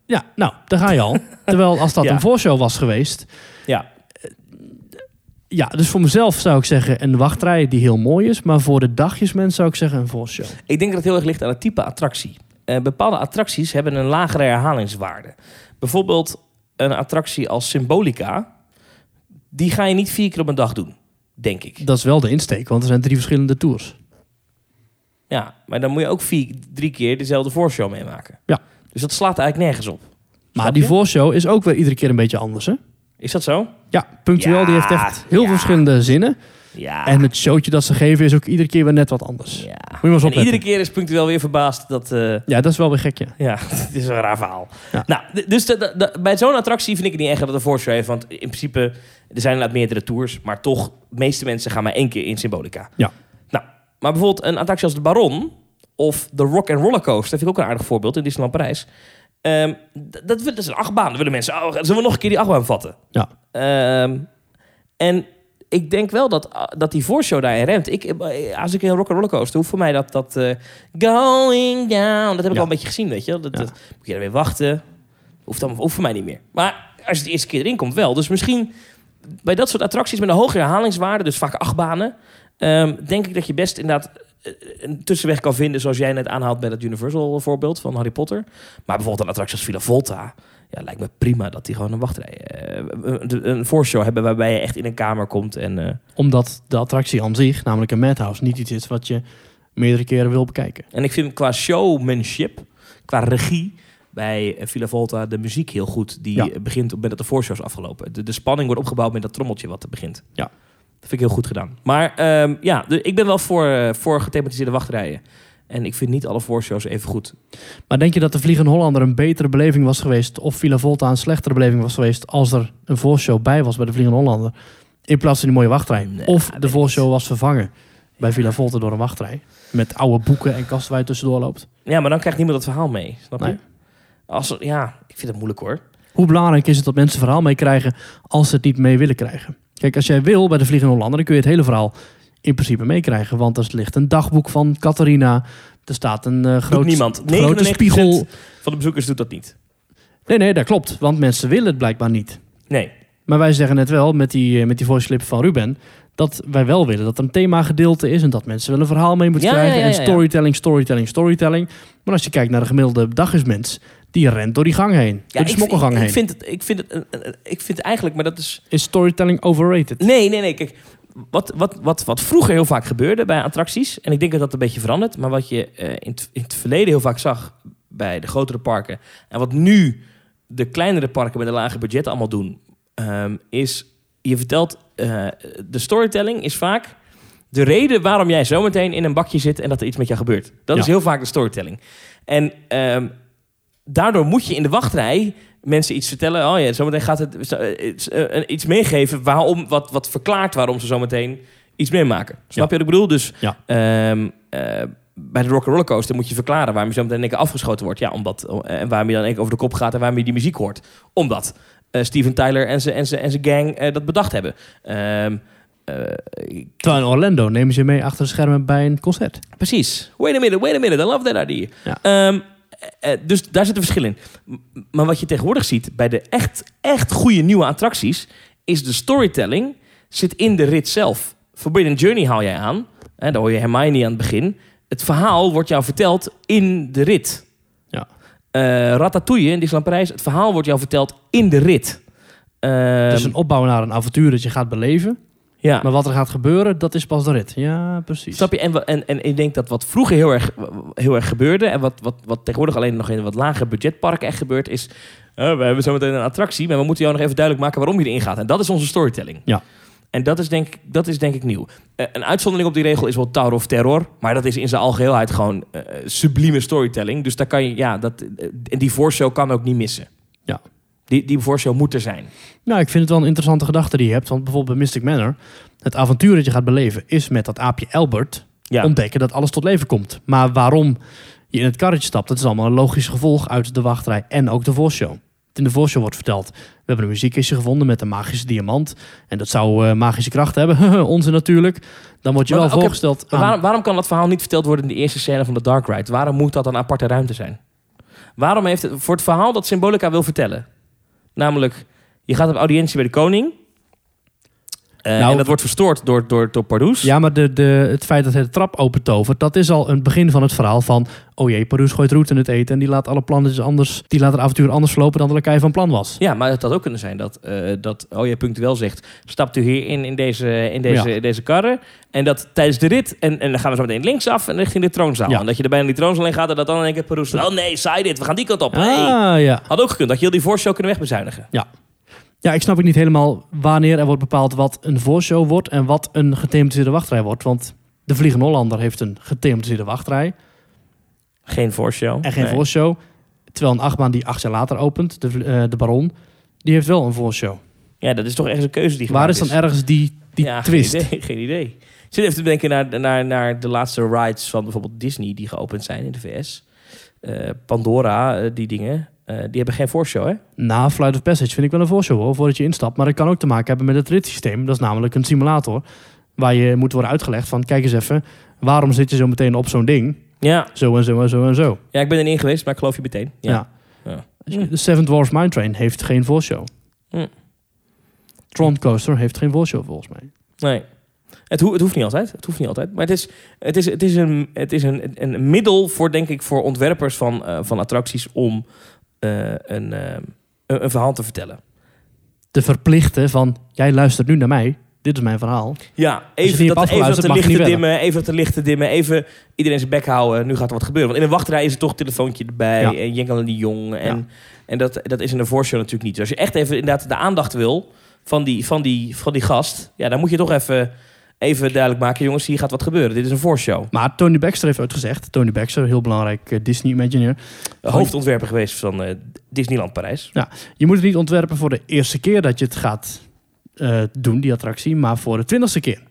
Speaker 1: Ja, nou, daar ga je al. (laughs) Terwijl als dat
Speaker 2: Ja.
Speaker 1: een voorshow was geweest...
Speaker 2: Ja,
Speaker 1: Ja, dus voor mezelf zou ik zeggen een wachtrij die heel mooi is. Maar voor de dagjesmens zou ik zeggen een voorshow.
Speaker 2: Ik denk dat het heel erg ligt aan het type attractie. Eh, bepaalde attracties hebben een lagere herhalingswaarde. Bijvoorbeeld een attractie als Symbolica. Die ga je niet vier keer op een dag doen, denk ik.
Speaker 1: Dat is wel de insteek, want er zijn drie verschillende tours.
Speaker 2: Ja, maar dan moet je ook vier, drie keer dezelfde voorshow meemaken.
Speaker 1: Ja.
Speaker 2: Dus dat slaat eigenlijk nergens op.
Speaker 1: Maar die voorshow is ook weer iedere keer een beetje anders, hè?
Speaker 2: Is dat zo?
Speaker 1: Ja, punctueel,
Speaker 2: Ja,
Speaker 1: die heeft echt heel
Speaker 2: ja.
Speaker 1: verschillende zinnen.
Speaker 2: Ja.
Speaker 1: En het showtje dat ze geven is ook iedere keer weer net wat anders.
Speaker 2: ja.
Speaker 1: Moet je maar eens
Speaker 2: En iedere keer is punctueel weer verbaasd dat... eh,
Speaker 1: Ja, dat is wel weer gek, (laughs) ja.
Speaker 2: Ja, het is een raar verhaal.
Speaker 1: Ja.
Speaker 2: Nou, dus de- de- de- bij zo'n attractie vind ik het niet echt dat het een voorshow heeft. Want in principe, er zijn inderdaad meerdere tours. Maar toch, de meeste mensen gaan maar één keer in Symbolica.
Speaker 1: Ja.
Speaker 2: Nou, maar bijvoorbeeld een attractie als de Baron... of de Rock and Roller Coaster, dat vind ik ook een aardig voorbeeld in Disneyland Parijs. D- dat, dat is een achtbaan. Dan willen mensen, oh, zullen we nog een keer die achtbaan vatten?
Speaker 1: Ja.
Speaker 2: Ehm, en ik denk wel dat, ah, dat die voorshow daarin remt. Ik, eh, als ik in een rock and roller coaster hoef voor mij dat, dat eh, going down, dat heb ik
Speaker 1: Ja.
Speaker 2: al een beetje gezien, weet je. Dat,
Speaker 1: Ja.
Speaker 2: dat, moet je er weer wachten. Hoeft, dan, hoeft voor mij niet meer. Maar als je de eerste keer erin komt, wel. Dus misschien bij dat soort attracties met een hogere herhalingswaarde, dus vaak achtbanen, ehm, denk ik dat je best inderdaad een tussenweg kan vinden, zoals jij net aanhaalt bij dat Universal voorbeeld van Harry Potter. Maar bijvoorbeeld een attractie als Villa Volta, ja, lijkt me prima dat die gewoon een wachtrij, eh, een, een voorshow hebben waarbij je echt in een kamer komt en eh,
Speaker 1: Omdat de attractie aan zich, namelijk een madhouse, niet iets is wat je meerdere keren wil bekijken.
Speaker 2: En ik vind qua showmanship, qua regie, bij eh, Villa Volta de muziek heel goed. Die
Speaker 1: Ja.
Speaker 2: eh, begint op het moment dat de voorshow is afgelopen. De, de spanning wordt opgebouwd met dat trommeltje wat er begint.
Speaker 1: Ja.
Speaker 2: Dat vind ik heel goed gedaan. Maar ehm, ja, ik ben wel voor, eh, voor gethematiseerde wachtrijen. En ik vind niet alle voorshows even goed.
Speaker 1: Maar denk je dat de Vliegende Hollander een betere beleving was geweest... of Villa Volta een slechtere beleving was geweest... als er een voorshow bij was bij de Vliegende Hollander... in plaats van die mooie wachtrij?
Speaker 2: Nee,
Speaker 1: of de voorshow was vervangen bij Villa Volta door een wachtrij. Met oude boeken en kasten waar je tussendoor loopt.
Speaker 2: Ja, maar dan krijgt niemand het verhaal mee. Snap je?
Speaker 1: Nee.
Speaker 2: Als, ja, ik vind het moeilijk hoor.
Speaker 1: Hoe belangrijk is het dat mensen verhaal meekrijgen als ze het niet mee willen krijgen? Kijk, als jij wil bij de Vliegende Hollander, dan kun je het hele verhaal in principe meekrijgen. Want er ligt een dagboek van Catharina. Er staat een eh groot,
Speaker 2: niemand.
Speaker 1: grote
Speaker 2: 99%
Speaker 1: spiegel.
Speaker 2: Van de bezoekers doet dat niet.
Speaker 1: Nee, nee, dat klopt. Want mensen willen het blijkbaar niet.
Speaker 2: Nee.
Speaker 1: Maar wij zeggen net wel met die, eh, met die voice clip van Ruben... dat wij wel willen dat er een themagedeelte is... en dat mensen wel een verhaal mee moeten
Speaker 2: Ja,
Speaker 1: krijgen.
Speaker 2: ja, ja,
Speaker 1: en storytelling, storytelling, storytelling. Maar als je kijkt naar de gemiddelde dagismens... die rent door die gang heen. door de
Speaker 2: ik,
Speaker 1: smokkelgang heen.
Speaker 2: ik vind het, ik vind het, een- een- ik vind eigenlijk, maar dat is
Speaker 1: Is storytelling overrated?
Speaker 2: Nee, nee, nee. Kijk, wat, wat, wat, wat vroeger heel vaak gebeurde bij attracties, en ik denk dat dat een beetje verandert, maar wat je eh, in, het, in het verleden heel vaak zag bij de grotere parken, en wat nu de kleinere parken met een lager budget allemaal doen, ehm, is je vertelt, eh, de storytelling is vaak de reden waarom jij zometeen in een bakje zit en dat er iets met jou gebeurt. Dat
Speaker 1: Ja.
Speaker 2: is heel vaak de storytelling. En ehm, daardoor moet je in de wachtrij mensen iets vertellen. Oh ja, zometeen gaat het eh, iets, eh, iets meegeven waarom, wat, wat verklaart waarom ze zometeen iets meemaken. Snap je wat ik bedoel? Dus
Speaker 1: Ja.
Speaker 2: ehm, eh, bij de Rock Roller Coaster moet je verklaren waarom je zo meteen in één keer afgeschoten wordt. Ja, omdat, en waarom je dan één keer over de kop gaat en waarom je die muziek hoort. Omdat Steven Tyler en zijn en en gang eh, dat bedacht hebben. Eh,
Speaker 1: Terwijl in Orlando nemen ze je mee achter de schermen bij een concert.
Speaker 2: Precies. Wait a minute, wait a minute. I love that idea.
Speaker 1: Ja.
Speaker 2: Ehm, eh, eh, dus daar zit een verschil in. M- Maar wat je tegenwoordig ziet bij de echt, echt goede nieuwe attracties... is de storytelling zit in de rit zelf. Forbidden Journey haal jij aan. Hè, daar hoor je Hermione aan het begin. Het verhaal wordt jou verteld in de rit. Eh, Ratatouille in Disneyland Parijs. Het verhaal wordt jou verteld in de rit. Ehm,
Speaker 1: dus een opbouw naar een avontuur dat je gaat beleven.
Speaker 2: ja.
Speaker 1: Maar wat er gaat gebeuren, dat is pas de rit. Ja, precies.
Speaker 2: Snap je? En, en, en ik denk dat wat vroeger heel erg, heel erg gebeurde... en wat, wat, wat tegenwoordig alleen nog in wat lager budgetparken echt gebeurt... is, eh, we hebben zometeen een attractie... maar we moeten jou nog even duidelijk maken waarom je erin gaat. En dat is onze storytelling.
Speaker 1: Ja.
Speaker 2: En dat is denk, ik- dat is denk ik nieuw. Eh, een uitzondering op die regel is wel Tower of Terror... maar dat is in zijn algeheelheid gewoon eh, sublieme storytelling. Dus daar kan je, ja, dat, eh, en die voorshow kan ook niet missen.
Speaker 1: Ja.
Speaker 2: Die, die voorshow moet er zijn.
Speaker 1: Nou, ik vind het wel een interessante gedachte die je hebt. Want bijvoorbeeld bij Mystic Manor... het avontuur dat je gaat beleven is met dat aapje Albert...
Speaker 2: Ja.
Speaker 1: ontdekken dat alles tot leven komt. Maar waarom je in het karretje stapt... dat is allemaal een logisch gevolg uit de wachtrij en ook de voorshow. In de voorshow wordt verteld... we hebben een muziekkistje gevonden met een magische diamant... en dat zou eh, magische kracht hebben. (laughs) Onze natuurlijk. Dan word je
Speaker 2: Maar
Speaker 1: wel voorgesteld aan...
Speaker 2: Waarom, waarom kan dat verhaal niet verteld worden in de eerste scène van de Dark Ride? Waarom moet dat een aparte ruimte zijn? Waarom heeft het voor het verhaal dat Symbolica wil vertellen? Namelijk, je gaat op audiëntie bij de koning. Eh,
Speaker 1: Nou,
Speaker 2: en dat wordt verstoord door, door, door Pardoes.
Speaker 1: Ja, maar de, de, het feit dat hij de trap opentovert, dat is al een begin van het verhaal van... oh jee, Pardoes gooit roet in het eten en die laat alle plannen anders... die laat het avontuur anders verlopen dan de Lakai van plan was.
Speaker 2: Ja, maar het had ook kunnen zijn dat, eh dat oh ja, punctueel zegt... stapt u hier in, in deze, in deze,
Speaker 1: Ja.
Speaker 2: deze karre. En dat tijdens de rit... En, en dan gaan we zo meteen linksaf en richting de troonzaal.
Speaker 1: Ja.
Speaker 2: En dat je er bijna die troonzaal in gaat... en dat dan in één keer Pardoes... oh nee, saai dit, we gaan die kant op. Nee.
Speaker 1: Ah, ja.
Speaker 2: Had ook gekund, dat je heel die voorshow kunnen wegbezuinigen.
Speaker 1: Ja, ik snap ook niet helemaal wanneer er wordt bepaald wat een voorshow wordt... en wat een gethematiseerde wachtrij wordt. Want de Vliegende Hollander heeft een gethematiseerde wachtrij
Speaker 2: Geen voorshow.
Speaker 1: en geen
Speaker 2: Nee.
Speaker 1: voorshow. Terwijl een achtbaan die acht jaar later opent, de, eh, de Baron, die heeft wel een voorshow.
Speaker 2: Ja, dat is toch ergens een keuze die
Speaker 1: Waar is dan ergens die, die
Speaker 2: ja,
Speaker 1: twist?
Speaker 2: Geen idee. Geen idee. Ik zit even te denken naar, naar, naar de laatste rides van bijvoorbeeld Disney die geopend zijn in de VS. Eh, Pandora, eh, die dingen. Eh, die hebben geen voorshow, hè?
Speaker 1: Na Flight of Passage vind ik wel een voorshow hoor, voordat je instapt. Maar dat kan ook te maken hebben met het ritssysteem. Dat is namelijk een simulator waar je moet worden uitgelegd van... kijk eens even, waarom zit je zo meteen op zo'n ding?
Speaker 2: Ja.
Speaker 1: Zo en zo en zo en zo.
Speaker 2: ja, ik ben er niet in geweest, maar ik geloof je meteen. Ja.
Speaker 1: Ja.
Speaker 2: Ja.
Speaker 1: De Seven Dwarfs Mine Train heeft geen voorshow.
Speaker 2: Hm.
Speaker 1: Tron Coaster heeft geen voorshow volgens mij.
Speaker 2: Nee. Het, ho- het hoeft niet altijd. Het hoeft niet altijd. Maar het is, het is, het is, een, het is een, een middel voor, denk ik, voor ontwerpers van, eh, van attracties om een, eh, een, een verhaal te vertellen.
Speaker 1: Te verplichten van, jij luistert nu naar mij. Dit is mijn verhaal.
Speaker 2: Ja, even dat, even de
Speaker 1: je
Speaker 2: lichten dimmen, even de lichten dimmen, even iedereen zijn bek houden. Nu gaat er wat gebeuren. Want in een wachtrij is het toch een telefoontje erbij
Speaker 1: Ja.
Speaker 2: en Jenkel en die jong. En,
Speaker 1: Ja.
Speaker 2: en dat, dat is in een voorshow natuurlijk niet. Dus als je echt even inderdaad de aandacht wil van die, van die, van die gast, ja, dan moet je toch even, even duidelijk maken, jongens, hier gaat wat gebeuren. Dit is een voorshow.
Speaker 1: Maar Tony Baxter heeft uitgezegd. Tony Baxter, heel belangrijk eh, Disney-imagineer.
Speaker 2: Hoofdontwerper geweest van eh, Disneyland Parijs.
Speaker 1: Je moet het niet ontwerpen voor de eerste keer dat je het gaat eh, doen, die attractie. Maar voor de twintigste keer.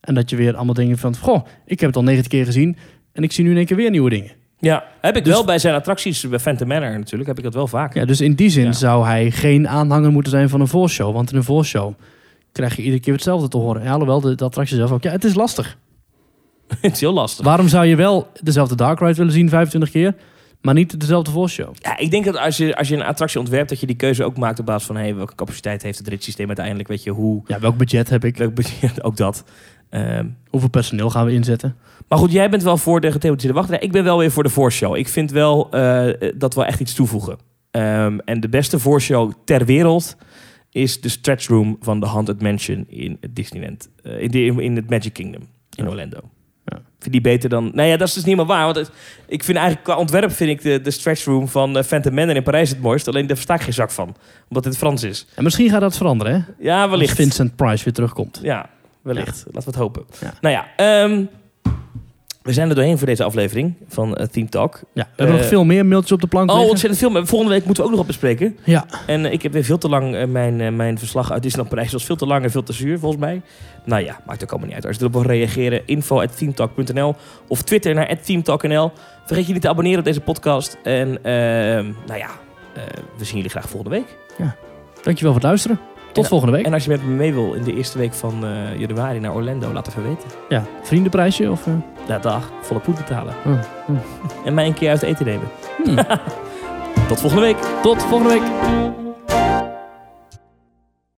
Speaker 1: En dat je weer allemaal dingen van, goh, ik heb het al 90 keer gezien en ik zie nu in één keer weer nieuwe dingen.
Speaker 2: Ja, heb ik
Speaker 1: Dus-
Speaker 2: wel bij zijn attracties, bij Phantom Manor natuurlijk, heb ik dat wel vaak.
Speaker 1: Ja, dus in die zin
Speaker 2: Ja.
Speaker 1: zou hij geen aanhanger moeten zijn van een voorshow. Want in een voorshow krijg je iedere keer hetzelfde te horen. Ja, alhoewel de, de attractie zelf ook. Ja, het is lastig. (laughs)
Speaker 2: het is heel lastig.
Speaker 1: Waarom zou je wel dezelfde Dark Ride willen zien 25 keer, maar niet dezelfde voorshow?
Speaker 2: Ja, ik denk dat als je, als je een attractie ontwerpt, dat je die keuze ook maakt op basis van hey, welke capaciteit heeft het ritssysteem uiteindelijk, weet je, hoe,
Speaker 1: Ja, welk budget heb ik?
Speaker 2: welk budget- (laughs) ook dat. Ehm,
Speaker 1: Hoeveel personeel gaan we inzetten?
Speaker 2: maar goed, jij bent wel voor de gethematiseerde wachtrij. Ik ben wel weer voor de voorshow. Ik vind wel eh, dat we echt iets toevoegen. Ehm, en de beste voorshow ter wereld is de stretch room van de Haunted Mansion in het Disneyland. eh, in, de, in het Magic Kingdom in
Speaker 1: Ja.
Speaker 2: Orlando.
Speaker 1: Ja.
Speaker 2: Vind die beter dan... Nou ja, dat is dus niet meer waar. Want het- ik vind eigenlijk qua ontwerp vind ik de, de stretch room van uh, Phantom Manor in Parijs het mooist. Alleen daar versta ik geen zak van. Omdat het Frans is.
Speaker 1: En misschien gaat dat veranderen, hè?
Speaker 2: Ja,
Speaker 1: Als
Speaker 2: wellicht.
Speaker 1: Vincent Price weer terugkomt.
Speaker 2: Ja, wellicht. Laten we het hopen. Nou ja, ehm, we zijn er doorheen voor deze aflevering van uh, Team Talk.
Speaker 1: Ja, we hebben
Speaker 2: Eh,
Speaker 1: nog veel meer mailtjes op de plank
Speaker 2: Oh,
Speaker 1: liggen.
Speaker 2: ontzettend veel. Maar volgende week moeten we ook nog op bespreken.
Speaker 1: Ja,
Speaker 2: En eh, ik heb weer veel te lang eh, mijn, eh, mijn verslag uit Disneyland Parijs was veel te lang en veel te zuur volgens mij. Nou ja, maakt ook allemaal niet uit. Als je erop wil reageren, info at teamtalk.nl of Twitter naar teamtalk.nl. Vergeet je niet te abonneren op deze podcast. En ehm, nou ja, eh, we zien jullie graag volgende week.
Speaker 1: dankjewel voor het luisteren. Tot
Speaker 2: En-
Speaker 1: volgende week.
Speaker 2: En als je met me mee wil in de eerste week van eh, januari naar Orlando, laat even weten.
Speaker 1: Ja, vriendenprijsje of... eh,
Speaker 2: Ja, dag. Volle poed betalen.
Speaker 1: oh, oh.
Speaker 2: En mij een keer uit eten nemen.
Speaker 1: Hmm. (laughs)
Speaker 2: Tot volgende week.
Speaker 1: Tot volgende week.